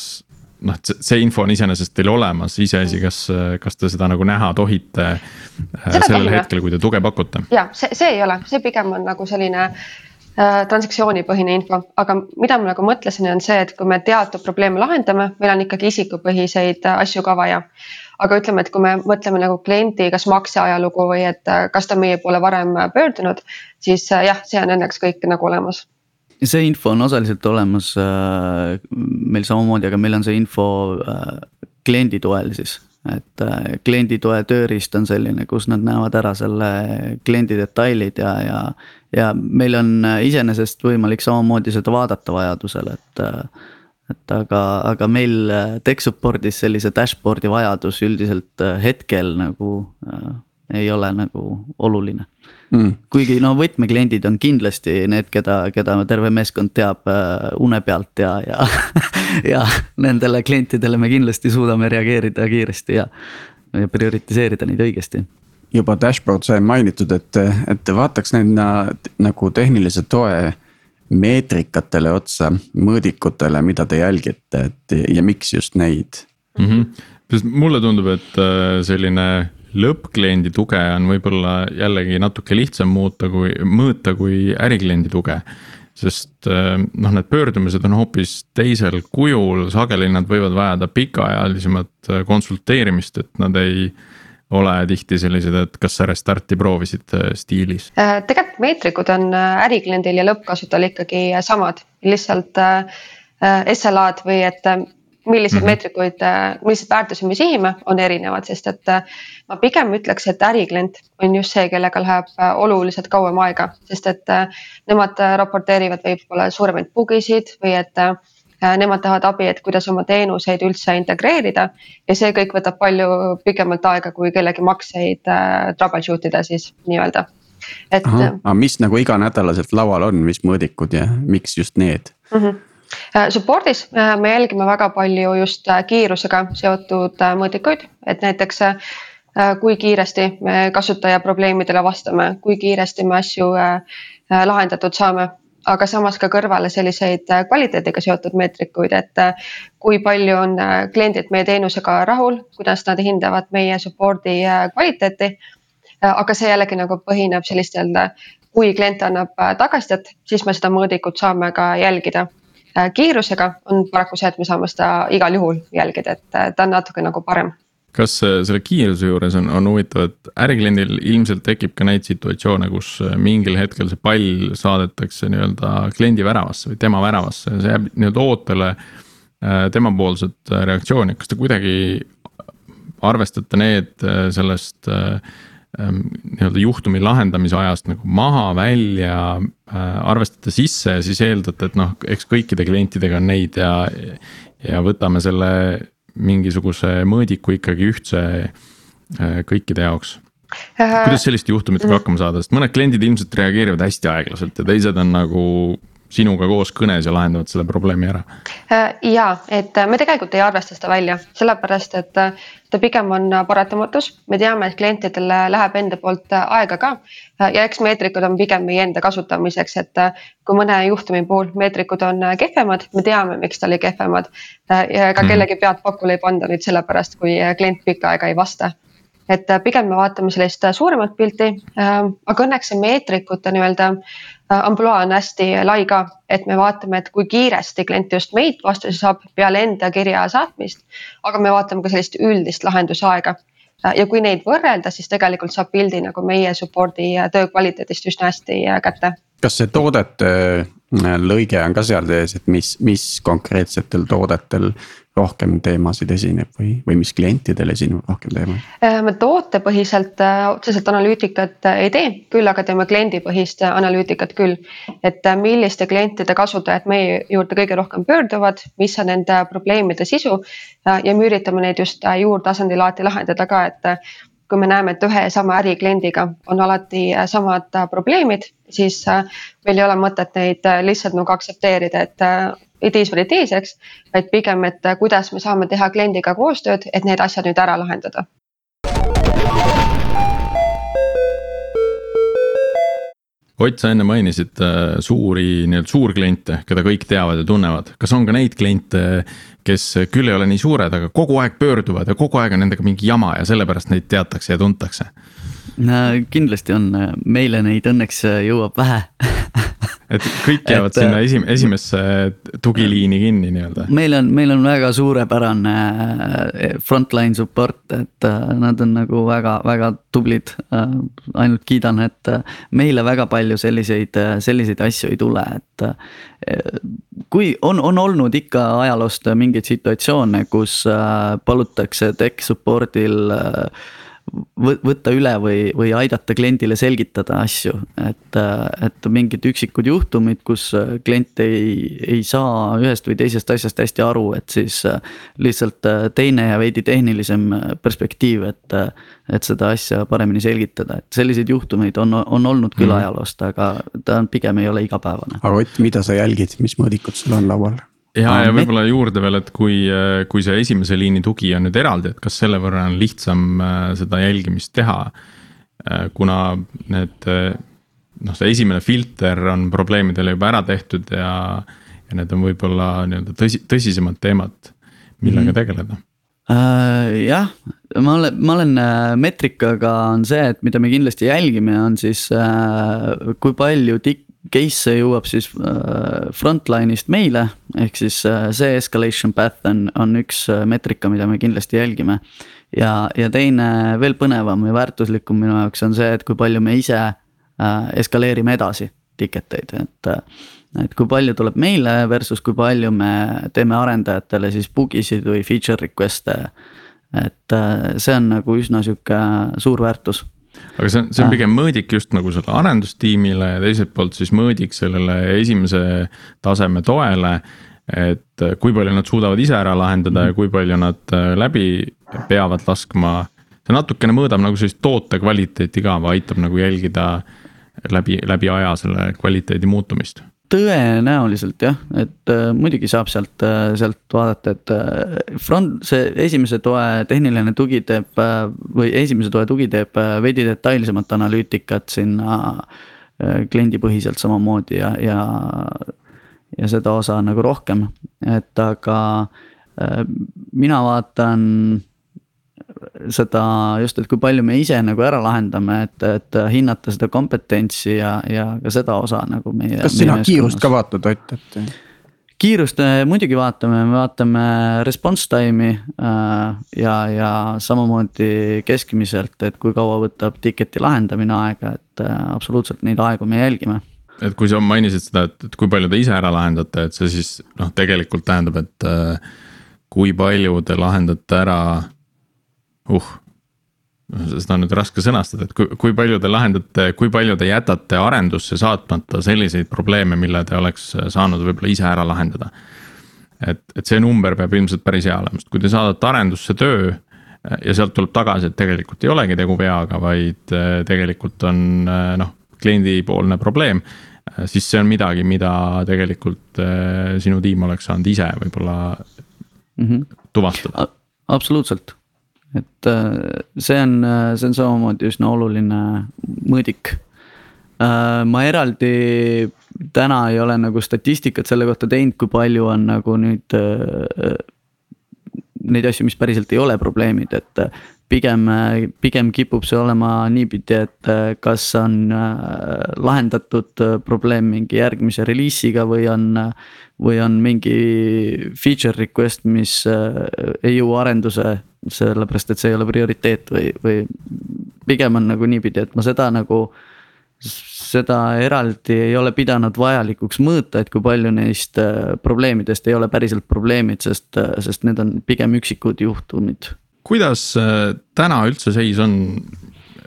noh, see info on iseenesest teil olemas, iseasi, kas, kas te seda nagu näha tohite seda sellel tehime. hetkel, kui te tuge pakute? ja see, see ei ole, see pigem on nagu selline äh, transaktsioonipõhine info, aga mida ma nagu mõtlesin, on see, et kui me teatud probleeme lahendame, meil on ikkagi isikupõhiseid asju ka vaja aga ütleme, et kui me mõtleme nagu kliendi kas makseajalugu või et äh, kas ta meie poole varem äh, pöördunud, siis äh, jah, see on õnneks kõik nagu olemas see info on osaliselt olemas äh, meil samamoodi, aga meil on see info äh, kliendi toel siis. et äh, kliendi toe tööriist on selline, kus nad näevad ära selle kliendi detailid ja, ja. ja meil on iseenesest võimalik samamoodi seda vaadata vajadusel, et et aga, aga meil äh, tech support'is sellise dashboard'i vajadus üldiselt äh, hetkel nagu äh, ei ole nagu oluline. Mm.. kuigi no võtmekliendid on kindlasti need, keda, keda terve meeskond teab äh, une pealt ja, ja (laughs) ja nendele klientidele me kindlasti suudame reageerida kiiresti ja, ja prioritiseerida neid õigesti. Juba dashboard sai mainitud, et, et vaataks neid nagu tehnilise toe meetrikatele otsa, mõõdikutele, mida te jälgite, et ja miks just neid mm? -hmm. sest mulle tundub, et äh, selline lõppkliendi tuge on võib-olla jällegi natuke lihtsam muuta kui, mõõta kui ärikliendi tuge. sest äh, noh, need pöördumised on hoopis teisel kujul, sageli nad võivad vajada pikaajalisemat äh, konsulteerimist, et nad ei ole tihti sellised, et kas sa restarti proovisid äh, stiilis? Äh, tegelikult meetrikud on äh, ärikliendil ja lõppkasutajal ikkagi samad, lihtsalt SLA-d või et milliseid mm -hmm. meetrikuid, milliseid väärtusi me sihime, on erinevad, sest et ma pigem ütleks, et äriklient on just see, kellega läheb oluliselt kauem aega, sest et nemad raporteerivad võib-olla suuremaid bugisid või et nemad tahavad abi, et kuidas oma teenuseid üldse integreerida ja see kõik võtab palju pikemalt aega, kui kellegi makseid äh, troubleshoot ida siis nii-öelda. et. aga mis nagu iganädalaselt laual on, mis mõõdikud ja miks just need mm? -hmm. Support'is me jälgime väga palju just kiirusega seotud mõõdikuid, et näiteks kui kiiresti me kasutaja probleemidele vastame, kui kiiresti me asju lahendatud saame aga samas ka kõrvale selliseid äh, kvaliteediga seotud meetrikuid, et äh, kui palju on äh, kliendid meie teenusega rahul, kuidas nad hindavad meie support'i kvaliteeti. aga see jällegi nagu põhineb sellistel, kui klient annab tagasisidet, siis me seda mõõdikut saame ka jälgida. kiirusega on paraku see, et me saame seda igal juhul jälgida, et ta on natuke nagu parem kas äh, selle kiiruse juures on, on huvitav, et ärikliendil ilmselt tekib ka neid situatsioone, kus äh, mingil hetkel see pall saadetakse nii-öelda kliendi väravasse või tema väravasse ja see jääb nii-öelda ootele. Äh, temapoolset reaktsiooni, kas te kuidagi arvestate need sellest ähm, nii-öelda juhtumi lahendamise ajast nagu maha, välja, arvestate sisse ja siis eeldate, et noh, eks kõikide klientidega on neid ja. ja võtame selle mingisuguse mõõdiku ikkagi ühtse äh, kõikide jaoks? Äh, kuidas selliste juhtumitega hakkama saada, sest mõned kliendid ilmselt reageerivad hästi aeglaselt ja teised on nagu sinuga koos kõnes ja lahendavad selle probleemi ära? Äh, ja, et me tegelikult ei arvesta seda välja, sellepärast et ta pigem on paratamatus, me teame, et klientidel läheb enda poolt aega ka. ja eks meetrikud on pigem meie enda kasutamiseks, et kui mõne juhtumi puhul meetrikud on kehvemad, me teame, miks ta oli kehvemad. ja ega mhm. kellegi pead pakule ei panda nüüd sellepärast, kui klient pikka aega ei vasta et pigem me vaatame sellist suuremat pilti, aga õnneks see meetrikute nii-öelda Äh, ampluaa on hästi lai ka, et me vaatame, et kui kiiresti klient just meilt vastuse saab peale enda kirja saatmist. aga me vaatame ka sellist üldist lahendusaega. Ja kui neid võrrelda, siis tegelikult saab pildi nagu meie support'i töö kvaliteedist üsna hästi kätte. kas see toodete lõige on ka seal sees, et mis, mis konkreetsetel toodetel rohkem teemasid esineb või, või mis klientidel esineb rohkem teemasid? Äh, me tootepõhiselt äh, otseselt analüütikat äh, ei tee, küll aga teeme kliendipõhist analüütikat küll. et milliste klientide kasutajad meie juurde kõige rohkem pöörduvad, mis on nende probleemide sisu ja me üritame neid just juurtasandil alati lahendada ka, et kui me näeme, et ühe ja sama ärikliendiga on alati samad probleemid, siis meil ei ole mõtet neid lihtsalt nagu aktsepteerida, et it is what it is, eks. vaid pigem, et äh, kuidas me saame teha kliendiga koostööd, et need asjad nüüd ära lahendada. Ott, sa enne mainisid äh, suuri nii-öelda suurkliente, keda kõik teavad ja tunnevad, kas on ka neid kliente, kes küll ei ole nii suured, aga kogu aeg pöörduvad ja kogu aeg on nendega mingi jama ja sellepärast neid teatakse ja tuntakse? Kindlasti on, meile neid õnneks jõuab vähe (laughs) et kõik jäävad et, sinna äh, esim-, esimesse tugiliini kinni nii-öelda. meil on, meil on väga suurepärane äh, frontline support, et äh, nad on nagu väga-väga tublid. ainult kiidan, et meile väga palju selliseid, selliseid asju ei tule, et. kui on, on olnud ikka ajaloost mingeid situatsioone, kus palutakse tech support'il võtta üle või, või aidata kliendile selgitada asju, et, et mingid üksikud juhtumid, kus klient ei, ei saa ühest või teisest asjast hästi aru, et siis lihtsalt teine ja veidi tehnilisem perspektiiv, et, et seda asja paremini selgitada, et selliseid juhtumeid on, on olnud küll mm. ajaloost, aga ta pigem ei ole igapäevane. aga Ott, mida sa jälgid, mis mõõdikud sul on laual? Ja, ja võib-olla juurde veel, et kui, kui see esimese liini tugi on nüüd eraldi, et kas selle võrra on lihtsam äh, seda jälgimist teha. Äh, kuna need äh, noh, see esimene filter on probleemidele juba ära tehtud ja, ja need on võib-olla nii-öelda tõsi, tõsisemad teemad, millega mm tegeleda uh,. jah, ma olen, ma olen meetrikaga on see, et mida me kindlasti jälgime, on siis uh, kui palju tik-, case jõuab siis äh, frontline'ist meile, ehk siis äh, see escalation path on, on üks äh, meetrika, mida me kindlasti jälgime. ja, ja teine veel põnevam ja väärtuslikum minu jaoks on see, et kui palju me ise eskaleerime edasi ticket eid, et. et kui palju tuleb meile versus kui palju me teeme arendajatele siis bugisid või feature request'e. et see on nagu üsna sihuke suur väärtus aga see on, see on pigem mõõdik just nagu selle arendustiimile ja teiselt poolt siis mõõdik sellele esimese taseme toele. et kui palju nad suudavad ise ära lahendada ja kui palju nad äh, läbi peavad laskma. see natukene mõõdab nagu sellist toote kvaliteeti ka või aitab nagu jälgida läbi, läbi aja selle kvaliteedi muutumist tõenäoliselt jah, et äh, muidugi saab sealt äh,, sealt vaadata, et äh, front, see esimese toe tehniline tugi teeb äh, või esimese toe tugi teeb äh, veidi detailsemat analüütikat sinna äh, kliendipõhiselt samamoodi ja, ja. ja seda osa nagu rohkem, et aga äh, mina vaatan seda just, et kui palju me ise nagu ära lahendame, et, et hinnata seda kompetentsi ja, ja ka seda osa nagu meie. kas sina kiirust ka vaatad, Ott, et? kiirust muidugi vaatame, me vaatame response time'i äh, ja, ja samamoodi keskmiselt, et kui kaua võtab ticket'i lahendamine aega, et äh, absoluutselt neid aegu me jälgime et kui sa mainisid seda, et, et kui palju te ise ära lahendate, et see siis noh, tegelikult tähendab, et äh, kui palju te lahendate ära uh, seda on nüüd raske sõnastada, et kui, kui palju te lahendate, kui palju te jätate arendusse saatmata selliseid probleeme, mille te oleks saanud võib-olla ise ära lahendada. et, et see number peab ilmselt päris hea olema, sest kui te saadate arendusse töö ja sealt tuleb tagasi, et tegelikult ei olegi tegu veaga, vaid eh, tegelikult on eh, noh, kliendipoolne probleem. Eh, siis see on midagi, mida tegelikult sinu tiim oleks saanud ise võib-olla mm -hmm. tuvastada. absoluutselt et äh, see on, äh, see on samamoodi üsna oluline mõõdik. Äh, ma eraldi täna ei ole nagu statistikat selle kohta teinud, kui palju on nagu nüüd neid asju, mis päriselt ei ole probleemid, et pigem, pigem kipub see olema niipidi, et kas on lahendatud probleem mingi järgmise reliisiga või on. või on mingi feature request, mis ei jõua arenduse sellepärast et see ei ole prioriteet või, või pigem on nagu niipidi, et ma seda nagu seda eraldi ei ole pidanud vajalikuks mõõta, et kui palju neist äh, probleemidest ei ole päriselt probleemid, sest, äh, sest need on pigem üksikud juhtumid. kuidas äh, täna üldse seis on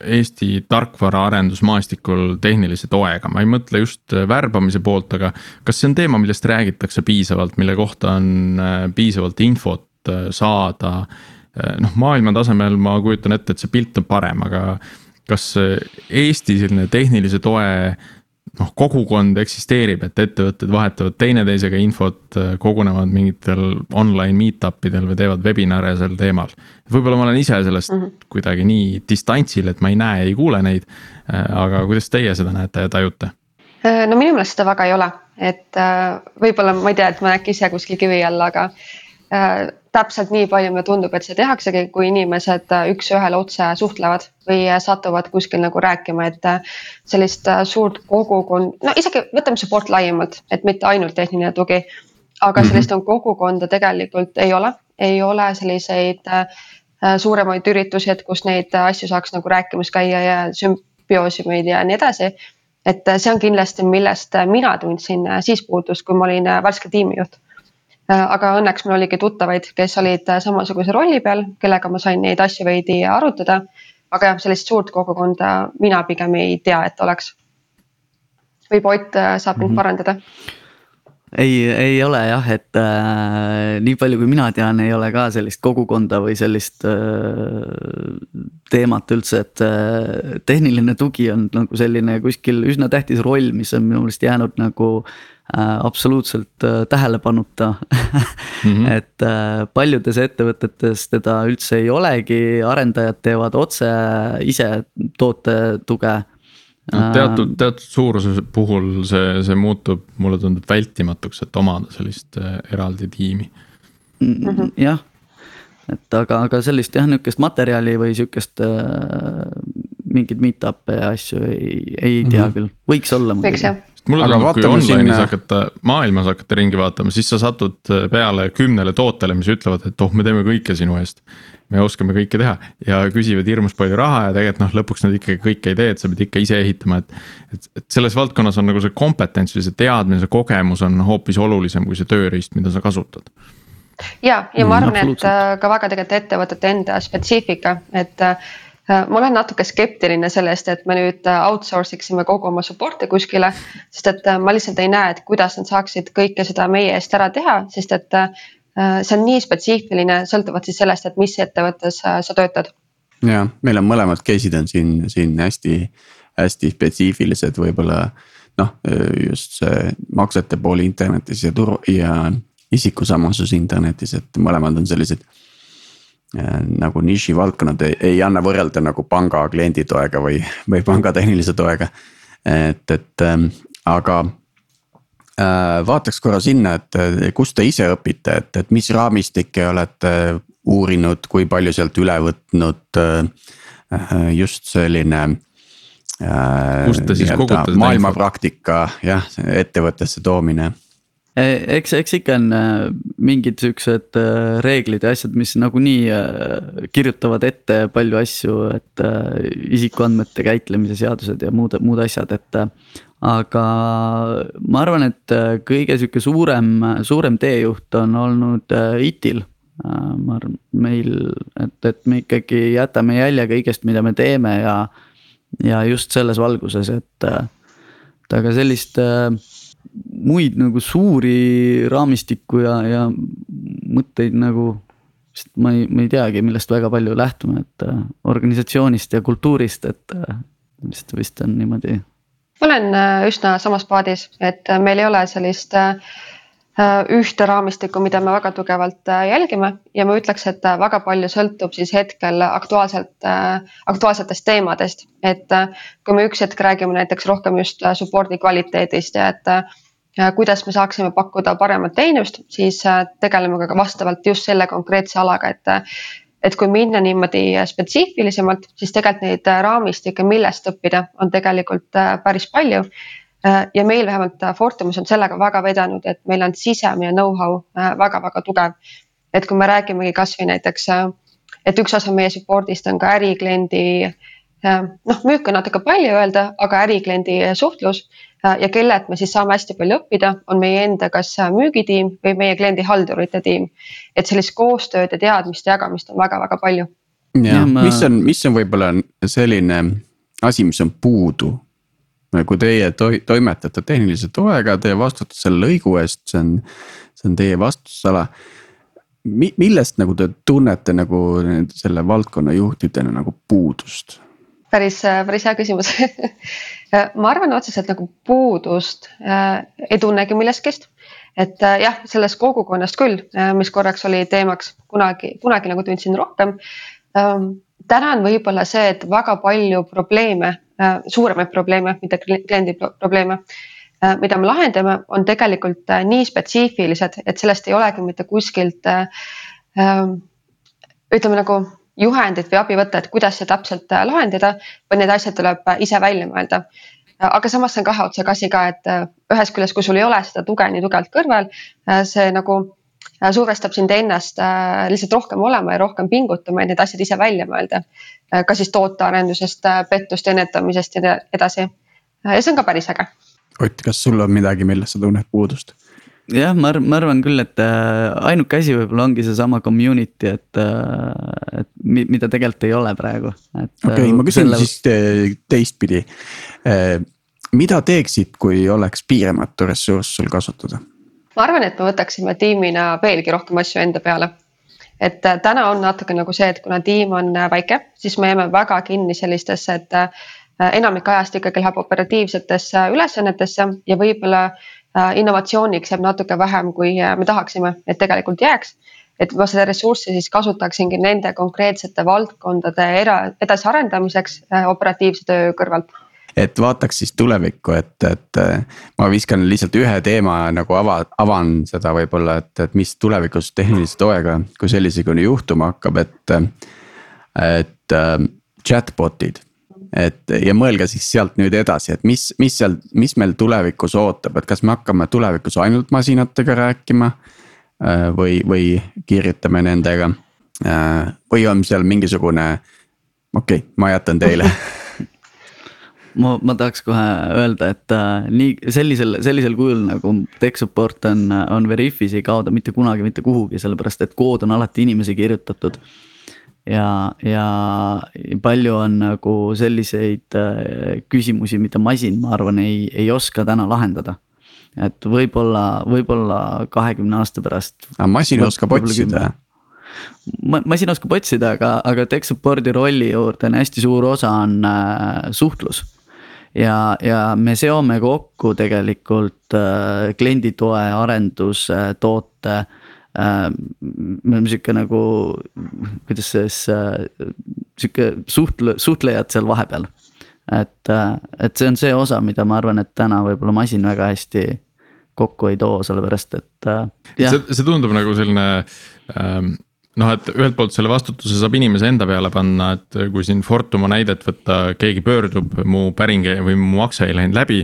Eesti tarkvaraarendusmaastikul tehnilise toega, ma ei mõtle just värbamise poolt, aga kas see on teema, millest räägitakse piisavalt, mille kohta on piisavalt infot saada noh, maailma tasemel ma kujutan ette, et see pilt on parem, aga kas Eesti selline tehnilise toe noh, kogukond eksisteerib, et ettevõtted vahetavad teineteisega infot, kogunevad mingitel online meet-up idel või teevad webinar'e sel teemal. võib-olla ma olen ise sellest mm -hmm. kuidagi nii distantsil, et ma ei näe, ei kuule neid. Äh, aga kuidas teie seda näete ja tajute? no minu meelest seda väga ei ole, et võib-olla ma ei tea, et ma olen äkki ise kuskil kivi all, aga täpselt nii palju mulle tundub, et see tehaksegi, kui inimesed üks-ühele otse suhtlevad või satuvad kuskil nagu rääkima, et sellist suurt kogukond, no isegi võtame support laiemalt, et mitte ainult tehniline tugi aga mhm. sellist -hmm. kogukonda tegelikult ei ole, ei ole selliseid äh, suuremaid üritusi, et kus neid asju saaks nagu rääkimas käia ja sümbioosumeid ja nii edasi. et see on kindlasti, millest mina tundsin siis puudust, kui ma olin värske tiimijuht. Aga õnneks mul oligi tuttavaid, kes olid samasuguse rolli peal, kellega ma sain neid asju veidi arutada. aga jah, sellist suurt kogukonda mina pigem ei tea, et oleks. võib Ott saab mind mm -hmm. parandada ei, ei ole jah, et äh, nii palju, kui mina tean, ei ole ka sellist kogukonda või sellist äh, teemat üldse, et äh, tehniline tugi on nagu selline kuskil üsna tähtis roll, mis on minu meelest jäänud nagu äh, absoluutselt äh, tähelepanuta mm. -hmm. (laughs) et äh, paljudes ettevõtetes teda üldse ei olegi, arendajad teevad otse ise tootetuge no teatud, teatud suuruse puhul see, see muutub, mulle tundub vältimatuks, et omada sellist äh, eraldi tiimi. Mhm. jah, et aga, aga sellist jah, nihukest materjali või sihukest äh, mingeid meet-up'e ja asju ei, ei tea mm -hmm. küll, võiks olla muidugi mulle tundub, kui online'is sinna... hakata, maailmas hakata ringi vaatama, siis sa satud äh, peale kümnele tootele, mis ütlevad, et oh, me teeme kõike sinu eest me oskame kõike teha ja küsivad hirmus palju raha ja tegelikult noh, lõpuks nad ikkagi kõike ei tee, et sa pead ikka ise ehitama, et. et, et selles valdkonnas on nagu see kompetents või see teadmine, see kogemus on hoopis olulisem kui see tööriist, mida sa kasutad. ja, ja ma mm, arvan mm,, et äh, ka väga tegelikult ettevõtete enda spetsiifika, et äh, ma olen natuke skeptiline sellest, et me nüüd äh, outsource iksime kogu oma support'i kuskile, sest et ma lihtsalt ei näe, et kuidas nad saaksid kõike seda meie eest ära teha, sest et Äh, see on nii spetsiifiline, sõltuvalt siis sellest, et mis ettevõttes äh, sa töötad. ja meil on mõlemad case'id on siin, siin hästi, hästi spetsiifilised, võib-olla noh, just see maksete pool internetis ja turu ja isikusamasus internetis, et mõlemad on sellised äh, nagu nišivaldkonnad ei, ei anna võrrelda nagu panga klienditoega või, või panga tehnilise toega. et, et ähm, aga Äh, vaataks korra sinna, et kust te ise õpite, et, et mis raamistikke olete uurinud, kui palju sealt üle võtnud, äh, just selline. Äh, kust te siis kogutate? maailmapraktika jah, ettevõttesse toomine eks, eks ikka on mingid siuksed reeglid ja asjad, mis nagunii kirjutavad ette palju asju, et isikuandmete käitlemise seadused ja muud, muud asjad, et aga ma arvan, et äh, kõige sihuke suurem, suurem teejuht on olnud äh, ITil. Äh, ma arvan, meil, et, et me ikkagi jätame jälje kõigest, mida me teeme ja, ja just selles valguses, et, et aga sellist muid nagu suuri raamistikku ja, ja mõtteid nagu sest ma ei, ma ei teagi, millest väga palju lähtume, et organisatsioonist ja kultuurist, et vist, vist on niimoodi ma olen äh, üsna samas paadis, et äh, meil ei ole sellist äh, ühte raamistikku, mida me väga tugevalt jälgime ja ma ütleks, et väga palju sõltub siis hetkel aktuaalselt, aktuaalsetest teemadest. et kui me üks hetk räägime näiteks rohkem just support'i kvaliteedist ja et kuidas me saaksime pakkuda paremat teenust, siis tegeleme ka vastavalt just selle konkreetse alaga, et et kui minna niimoodi spetsiifilisemalt, siis tegelikult neid raamistikke, millest õppida, on tegelikult äh, päris palju. Äh, ja meil vähemalt Fortumis on sellega väga vedanud, et meil on sisemine know-how väga-väga äh, tugev. et kui me räägimegi kasvõi näiteks, et üks osa meie support'ist on ka ärikliendi noh, müük on natuke palju öelda, aga ärikliendi suhtlus Äh, ja kellelt me siis saame hästi palju õppida, on meie enda kas müügitiim või meie kliendihaldurite tiim. et sellist koostööd ja teadmiste jagamist on väga-väga palju. ja ma... mis on, mis on võib-olla selline asi, mis on puudu? kui teie toi, toimetate tehnilise toega, teie vastutate selle lõigu eest, see on, see on teie vastutusala Mi,. millest nagu te tunnete nagu selle valdkonna juhtidena nagu puudust? Päris, päris hea küsimus (laughs) ma arvan otseselt nagu puudust äh, ei tunnegi millestki. et äh, jah, sellest kogukonnast küll äh,, mis korraks oli teemaks kunagi, kunagi nagu tundsin rohkem ähm,. täna on võib-olla see, et väga palju probleeme äh,, suuremaid probleeme, mitte kliendi probleeme mida me lahendame, on tegelikult nii spetsiifilised, et sellest ei olegi mitte kuskilt ütleme nagu juhendit või abi võtta, et kuidas see täpselt lahendada, vaid need asjad tuleb ise välja mõelda aga samas see on kahe otsaga asi ka, et äh, ühest küljest, kui sul ei ole seda tuge nii tugevalt kõrval, äh, see nagu äh, survestab sind ennast lihtsalt rohkem olema ja rohkem pingutama, et need asjad ise välja mõelda. ka siis tootearendusest, pettuste ennetamisest ja edasi. ja see on ka päris äge. Ott, kas sul on midagi, millest sa tunned puudust? Jah, ma arvan, ma arvan küll, et ainuke asi võib-olla ongi seesama community, et, et mida tegelikult ei ole praegu. okei okay,, ma küsin selle... siis teistpidi mida teeksid, kui oleks piiramatu ressurss sul kasutada? ma arvan, et me võtaksime tiimina veelgi rohkem asju enda peale. et äh, täna on natuke nagu see, et kuna tiim on äh, väike, siis me jääme väga kinni sellistesse, et äh, enamik ajast ikkagi läheb operatiivsetesse ülesannetesse ja võib-olla innovatsiooniks jääb natuke vähem, kui me tahaksime, et tegelikult jääks et ma seda ressurssi siis kasutaksingi nende konkreetsete valdkondade era, edasiarendamiseks operatiivse töö kõrvalt et vaataks siis tulevikku, et, et ma viskan lihtsalt ühe teema nagu ava, avan seda võib-olla, et, et mis tulevikus tehnilise toega, kui sellisegune juhtuma hakkab, et. et chatbot'id, et ja mõelge siis sealt nüüd edasi, et mis, mis seal, mis meil tulevikus ootab, et kas me hakkame tulevikus ainult masinatega rääkima. või, või kirjutame nendega või on seal mingisugune, okei okay,, ma jätan teile (laughs) (laughs) ma, ma tahaks kohe öelda, et äh, nii sellisel, sellisel kujul nagu tech support on, on Veriffis ei kao ta mitte kunagi mitte kuhugi, sellepärast et kood on alati inimese kirjutatud. Ja, ja palju on nagu selliseid äh, küsimusi, mida masin, ma arvan, ei, ei oska täna lahendada et võib-olla, võib-olla kahekümne aasta pärast. aga masin oskab otsida masin oskab otsida, aga, aga tech support'i rolli juurde on hästi suur osa on äh, suhtlus ja, ja me seome kokku tegelikult äh, klienditoe, arenduse, toote äh,. Me oleme sihuke nagu, kuidas siis äh, sihuke suhtle-, suhtlejad seal vahepeal. et äh,, et see on see osa, mida ma arvan, et täna võib-olla masin väga hästi kokku ei too, sellepärast et äh,. see, see tundub nagu selline ähm noh, et ühelt poolt selle vastutuse saab inimese enda peale panna, et kui siin Fortuma näidet võtta, keegi pöördub, mu päring või mu makse ei läinud läbi.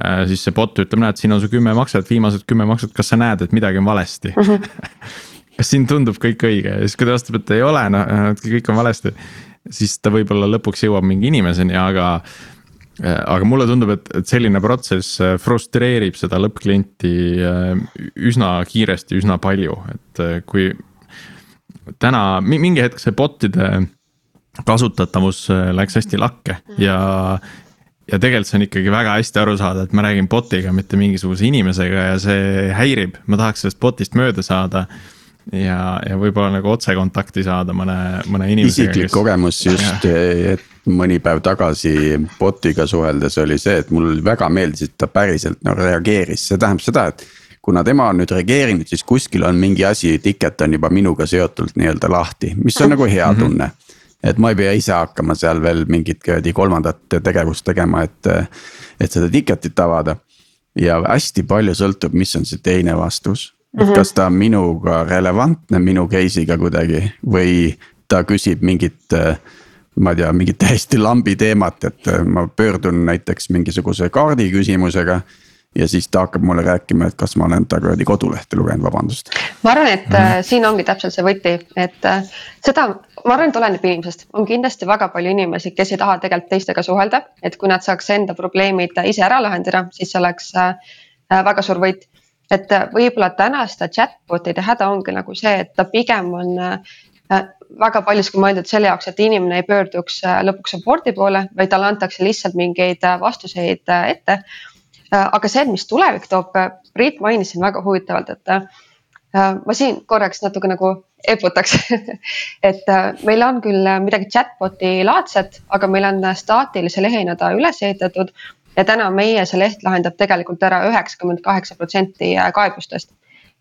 Äh, siis see bot ütleb, näed, siin on su kümme makset, viimased kümme makset, kas sa näed, et midagi on valesti mm? -hmm. (laughs) kas siin tundub kõik õige ja siis, kui ta vastab, et ei ole, noh, kõik on valesti. siis ta võib-olla lõpuks jõuab mingi inimeseni, aga äh, aga mulle tundub, et, et selline protsess äh, frustreerib seda lõppklienti üsna kiiresti, üsna palju, et kui täna mingi hetk see bot'ide kasutatavus äh, läks hästi lakke mm. ja ja tegelikult see on ikkagi väga hästi aru saada, et ma räägin bot'iga, mitte mingisuguse inimesega ja see häirib, ma tahaks sellest bot'ist mööda saada. ja, ja võib-olla nagu otsekontakti saada mõne, mõne inimesega. isiklik kes... kogemus just, et mõni päev tagasi bot'iga suheldes oli see, et mul väga meeldis, et ta päriselt no reageeris, see tähendab seda, et kuna tema on nüüd reageerinud, siis kuskil on mingi asi, ticket on juba minuga seotult nii-öelda lahti, mis on nagu hea mhm. tunne. et ma ei pea ise hakkama seal veel mingit kuradi kolmandat tegevust tegema, et, et seda ticket'it avada. ja hästi palju sõltub, mis on see teine vastus, et mhm. kas ta on minuga relevantne, minu case'iga kuidagi või ta küsib mingit ma ei tea, mingit täiesti lambi teemat, et ma pöördun näiteks mingisuguse kaardi küsimusega ja siis ta hakkab mulle rääkima, et kas ma olen ta kuradi kodulehte lugenud, vabandust. ma arvan, et mm. siin ongi täpselt see võti, et äh, seda, ma arvan, et oleneb inimesest, on kindlasti väga palju inimesi, kes ei taha tegelikult teistega suhelda, et kui nad saaks enda probleemid ise ära lahendada, siis see oleks äh, väga suur võit. et võib-olla tänaste chatbot'ide häda ongi nagu see, et ta pigem on väga paljuski mõeldud selle jaoks, et inimene ei pöörduks lõpuks support'i poole, vaid talle antakse lihtsalt mingeid vastuseid ette aga see, mis tulevik toob, äh, Priit mainis siin väga huvitavalt, et äh, ma siin korraks natuke nagu eputaks (laughs) et meil on küll midagi chatbot'i laadset, aga meil on staatilise lehena ta üles ehitatud ja täna meie see leht lahendab tegelikult ära üheksakümmend kaheksa protsenti kaebustest.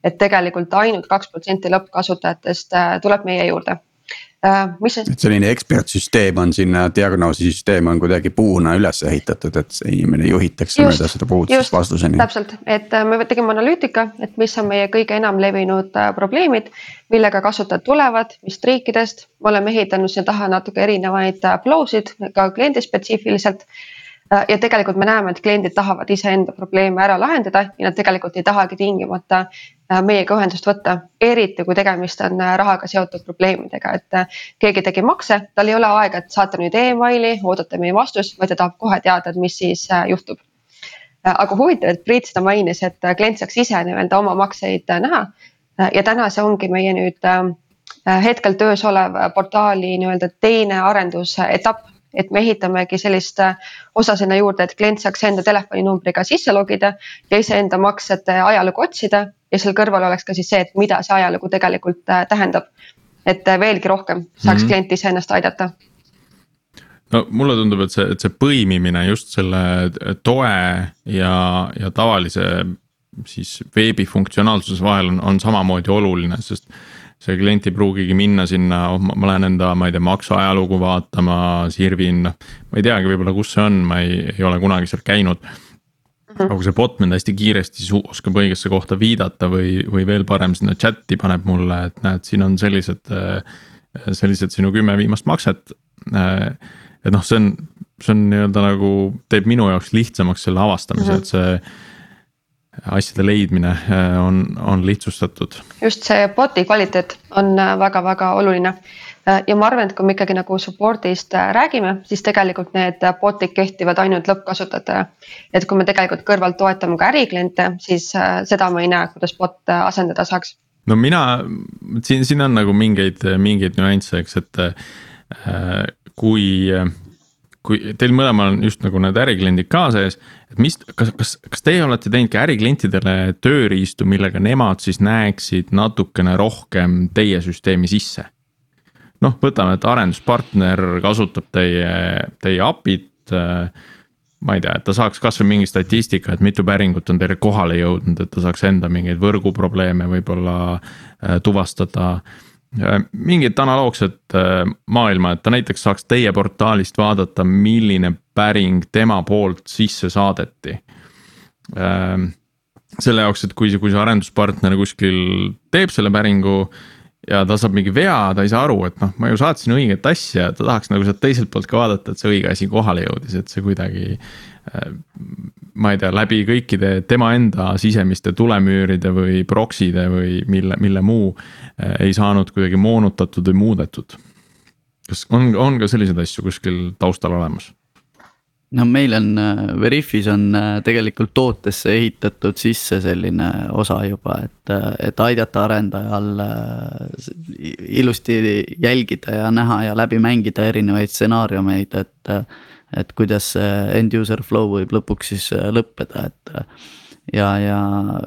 et tegelikult ainult kaks protsenti lõppkasutajatest tuleb meie juurde Äh, mis see? et selline ekspertsüsteem on sinna, diagnoosisüsteem on kuidagi puuna üles ehitatud, et see inimene juhitakse mööda seda puud siis vastuseni. täpselt, et äh, me tegime analüütika, et mis on meie kõige enam levinud äh, probleemid, millega kasutajad tulevad, mis riikidest. me oleme ehitanud sinna taha natuke erinevaid flow sid ka kliendispetsiifiliselt Äh, ja tegelikult me näeme, et kliendid tahavad iseenda probleeme ära lahendada ja nad tegelikult ei tahagi tingimata äh, meiega ühendust võtta, eriti kui tegemist on äh, rahaga seotud probleemidega, et keegi tegi makse, tal ei ole aega, et saata nüüd emaili, oodata meie vastust, vaid ta tahab kohe teada, et mis siis juhtub. aga huvitav, et Priit seda mainis, et klient saaks ise nii-öelda oma makseid näha ja täna see ongi meie nüüd hetkel töös olev portaali nii-öelda teine arendusetapp et me ehitamegi sellist äh, osa sinna juurde, et klient saaks enda telefoninumbriga sisse logida ja iseenda maksete ajalugu otsida ja seal kõrval oleks ka siis see, et mida see ajalugu tegelikult äh, tähendab. et äh, veelgi rohkem saaks mm -hmm. klient iseennast aidata no mulle tundub, et see, et see põimimine just selle toe ja, ja tavalise siis veebi funktsionaalsuse vahel on, on samamoodi oluline, sest see klient ei pruugigi minna sinna, oh ma lähen enda, ma ei tea, maksuajalugu vaatama, sirvin, noh. ma ei teagi võib-olla, kus see on, ma ei, ei ole kunagi seal käinud. Mhm. aga kui see bot mind hästi kiiresti oskab õigesse kohta viidata või, või veel parem sinna chat'i paneb mulle, et näed, siin on sellised, sellised sinu kümme viimast makset. et noh, see on, see on nii-öelda nagu teeb minu jaoks lihtsamaks selle avastamise mm, -hmm. et see asjade leidmine äh, on, on lihtsustatud. just see bot'i kvaliteet on väga-väga äh, oluline. Äh, ja ma arvan, et kui me ikkagi nagu support'ist räägime, siis tegelikult need bot'id kehtivad ainult lõppkasutajatele. et kui me tegelikult kõrvalt toetame ka ärikliente, siis seda ma ei näe, kuidas bot asendada saaks. no mina, siin, siin on nagu mingeid, mingeid nüansse, eks, et äh, kui äh, kui teil mõlemal on just nagu need ärikliendid ka sees, et mis, kas, kas, kas teie olete teinud ka äriklientidele tööriistu, millega nemad siis näeksid natukene rohkem teie süsteemi sisse? noh, võtame, et arenduspartner kasutab teie, teie API-t äh, ma ei tea, et ta saaks kasvõi mingi statistika, et mitu päringut on teile kohale jõudnud, et ta saaks enda mingeid võrguprobleeme võib-olla äh, tuvastada mingit analoogset äh, maailma, et ta näiteks saaks teie portaalist vaadata, milline päring tema poolt sisse saadeti. Ähm, selle jaoks, et kui, kui see arenduspartner kuskil teeb selle päringu ja ta saab mingi vea, ta ei saa aru, et noh, ma ju saatsin õiget asja, ta tahaks nagu sealt teiselt poolt ka vaadata, et see õige asi kohale jõudis, et see kuidagi äh, ma ei tea, läbi kõikide tema enda sisemiste tulemüüride või proxy'de või mille, mille muu eh, ei saanud kuidagi moonutatud või muudetud. kas on, on ka selliseid asju kuskil taustal olemas? No meil on, eh, Veriffis on eh, tegelikult tootesse ehitatud sisse selline osa juba, et, et aidata arendajal ilusti jälgida ja näha ja läbi mängida erinevaid stsenaariumeid, et et kuidas see end user flow võib lõpuks siis äh, lõppeda, et. Äh, ja, ja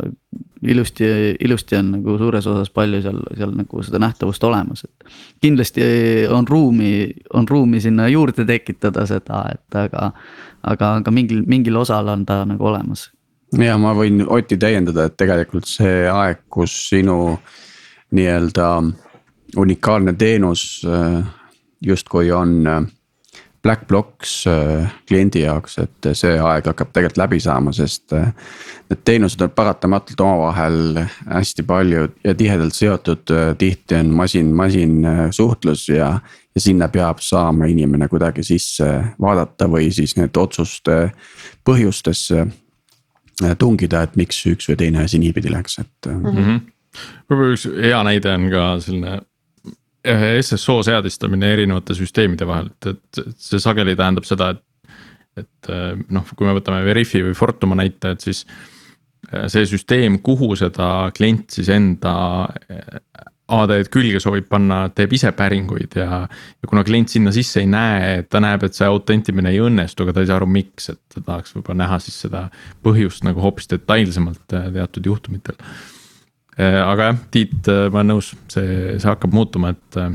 ilusti, ilusti on nagu suures osas palju seal, seal nagu seda nähtavust olemas, et. kindlasti on ruumi, on ruumi sinna juurde tekitada seda, et aga, aga, aga mingil, mingil osal on ta nagu olemas. ja ma võin Oti täiendada, et tegelikult see aeg, kus sinu nii-öelda unikaalne teenus äh, justkui on black box äh, kliendi jaoks, et see aeg hakkab tegelikult läbi saama, sest äh, need teenused on paratamatult omavahel hästi palju ja tihedalt seotud. Äh, tihti on masin-masin suhtlus ja, ja sinna peab saama inimene kuidagi sisse vaadata või siis need otsuste põhjustesse tungida, et miks üks või teine asi niipidi läks, et mm. -hmm. võib-olla üks hea näide on ka selline SSO seadistamine erinevate süsteemide vahel, et, et see sageli tähendab seda, et. et noh, kui me võtame Veriffi või Fortuma näite, et siis äh, see süsteem, kuhu seda klient siis enda äh, AD-d külge soovib panna, teeb ise päringuid ja. ja kuna klient sinna sisse ei näe, ta näeb, et see autentimine ei õnnestu, aga ta ei saa aru, miks, et ta tahaks võib-olla näha siis seda põhjust nagu hoopis detailsemalt teatud juhtumitel aga jah, Tiit, äh, ma olen nõus, see, see hakkab muutuma, et äh,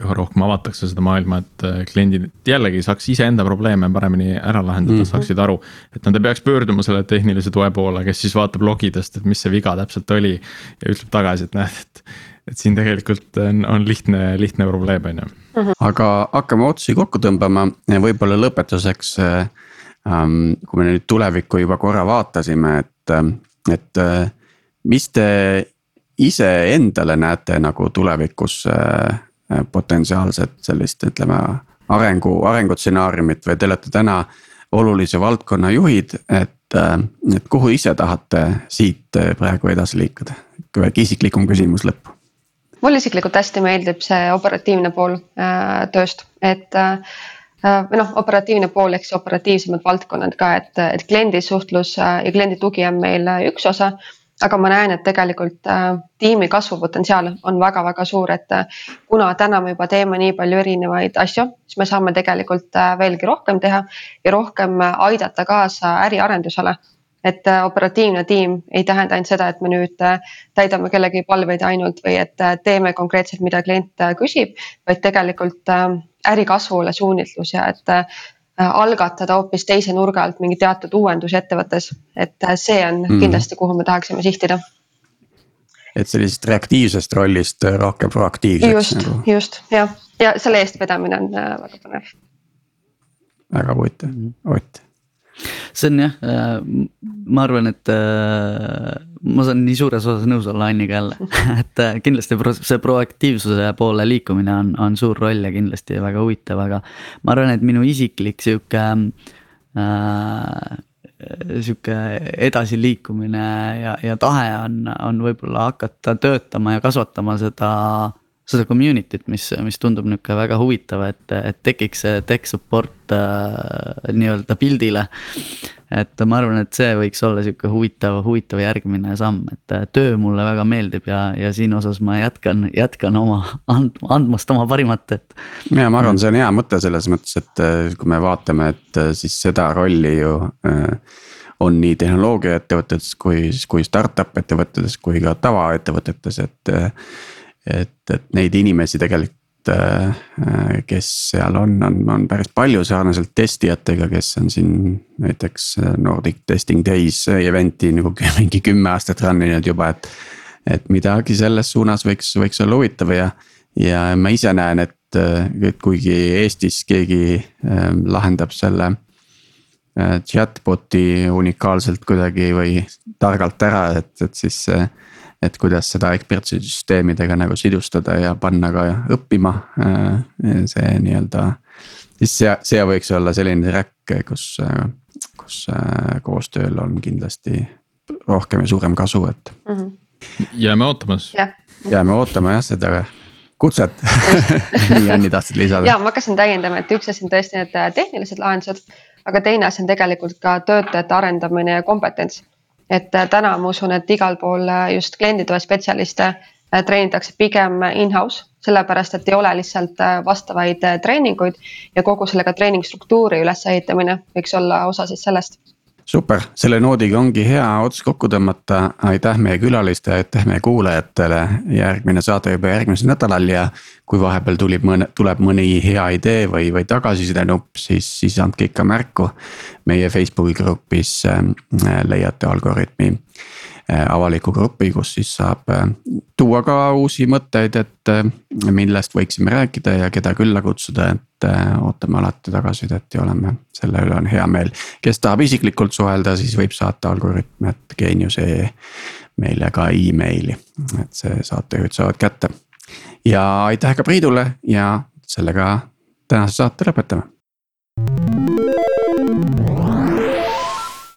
üha rohkem avatakse seda maailma, et kliendid jällegi saaks iseenda probleeme paremini ära lahendada mm, -hmm. saaksid aru. et nad ei peaks pöörduma selle tehnilise toe poole, kes siis vaatab logidest, et mis see viga täpselt oli. ja ütleb tagasi, et näed, et, et siin tegelikult on, on lihtne, lihtne probleem, on ju. aga hakkame otsi kokku tõmbama ja võib-olla lõpetuseks. Ähm, kui me nüüd tulevikku juba korra vaatasime, et, et mis te iseendale näete nagu tulevikus potentsiaalset sellist, ütleme arengu, arengutsenaariumit või te olete täna olulise valdkonna juhid, et, et kuhu ise tahate siit praegu edasi liikuda? väike isiklikum küsimus lõppu. mulle isiklikult hästi meeldib see operatiivne pool äh, tööst, et äh, või noh, operatiivne pool ehk siis operatiivsemad valdkonnad ka, et, et kliendisuhtlus äh, ja kliendi tugi on meil üks osa aga ma näen, et tegelikult äh, tiimi kasvupotentsiaal on väga-väga suur, et äh, kuna täna me juba teeme nii palju erinevaid asju, siis me saame tegelikult äh, veelgi rohkem teha ja rohkem äh, aidata kaasa äriarendusele. et äh, operatiivne tiim ei tähenda ainult seda, et me nüüd äh, täidame kellegi palveid ainult või et teeme konkreetselt, mida klient küsib, vaid tegelikult ärikasvule suunitlus ja et algatada hoopis teise nurga alt mingi teatud uuendusi ettevõttes, et äh, see on mm. kindlasti, kuhu me tahaksime sihtida. et sellisest reaktiivsest rollist äh, rohkem proaktiivseks. just nagu., just jah, ja selle eestvedamine on väga põnev. väga huvitav -hmm. Ott see on jah, äh, ma arvan, et äh, ma saan nii suures osas nõus olla Anniga jälle, (laughs) et äh, kindlasti see proaktiivsuse poole liikumine on, on suur roll ja kindlasti väga huvitav, aga. ma arvan, et minu isiklik sihuke äh, sihuke edasiliikumine ja, ja tahe on, on võib-olla hakata töötama ja kasvatama seda seda community't, mis, mis tundub nihuke väga huvitav, et, et tekiks see tech support äh, nii-öelda pildile. et ma arvan, et see võiks olla sihuke huvitav, huvitav järgmine samm, et äh, töö mulle väga meeldib ja, ja siin osas ma jätkan, jätkan oma and, andmast oma parimat, et. ja ma arvan, see on hea mõte selles mõttes, et äh, kui me vaatame, et äh, siis seda rolli ju äh, on nii tehnoloogiaettevõtetes kui, kui startup ettevõtetes kui ka tavaettevõtetes, et et, et neid inimesi tegelikult äh, kes seal on, on, on päris palju sarnaselt testijatega, kes on siin näiteks Nordic Testing Days event'i nagu mingi kümme aastat run inud juba, et. et midagi selles suunas võiks, võiks olla huvitav ja, ja ma ise näen, et, et kuigi Eestis keegi äh, lahendab selle äh, chatbot'i unikaalselt kuidagi või targalt ära, et, et siis et kuidas seda ekspertside süsteemidega nagu sidustada ja panna ka õppima äh, see nii-öelda. siis see, see võiks olla selline track, kus, kus äh, koostööl on kindlasti rohkem ja suurem kasu, et mm. -hmm. jääme ootama siis yeah.. jääme ootama jah, seda kutset (laughs) nii Anni tahtsid lisada? ja ma hakkasin täiendama, et üks asi on tõesti need tehnilised lahendused, aga teine asi on tegelikult ka töötajate arendamine ja kompetents et äh, täna ma usun, et igal pool äh, just klienditoe spetsialiste äh, treenitakse pigem in-house, sellepärast et ei ole lihtsalt vastavaid treeninguid ja kogu selle ka treeningstruktuuri ülesehitamine võiks olla osa siis sellest super, selle noodiga ongi hea ots kokku tõmmata, aitäh meie külalistele, aitäh meie kuulajatele, järgmine saade juba järgmisel nädalal ja. kui vahepeal tuleb mõne, tuleb mõni hea idee või, või tagasiside nupp, siis, siis andke ikka märku. meie Facebooki grupis äh, leiate Algorütmi Äh, avaliku grupi, kus siis saab äh, tuua ka uusi mõtteid, et äh, millest võiksime rääkida ja keda külla kutsuda, et ootame alati tagasisidet ja oleme, selle üle on hea meel. kes tahab isiklikult suhelda, siis võib saata algoritm, et geenius.ee meile ka emaili, et see saatejuhid saavad kätte. ja aitäh ka Priidule ja sellega tänase saate lõpetame.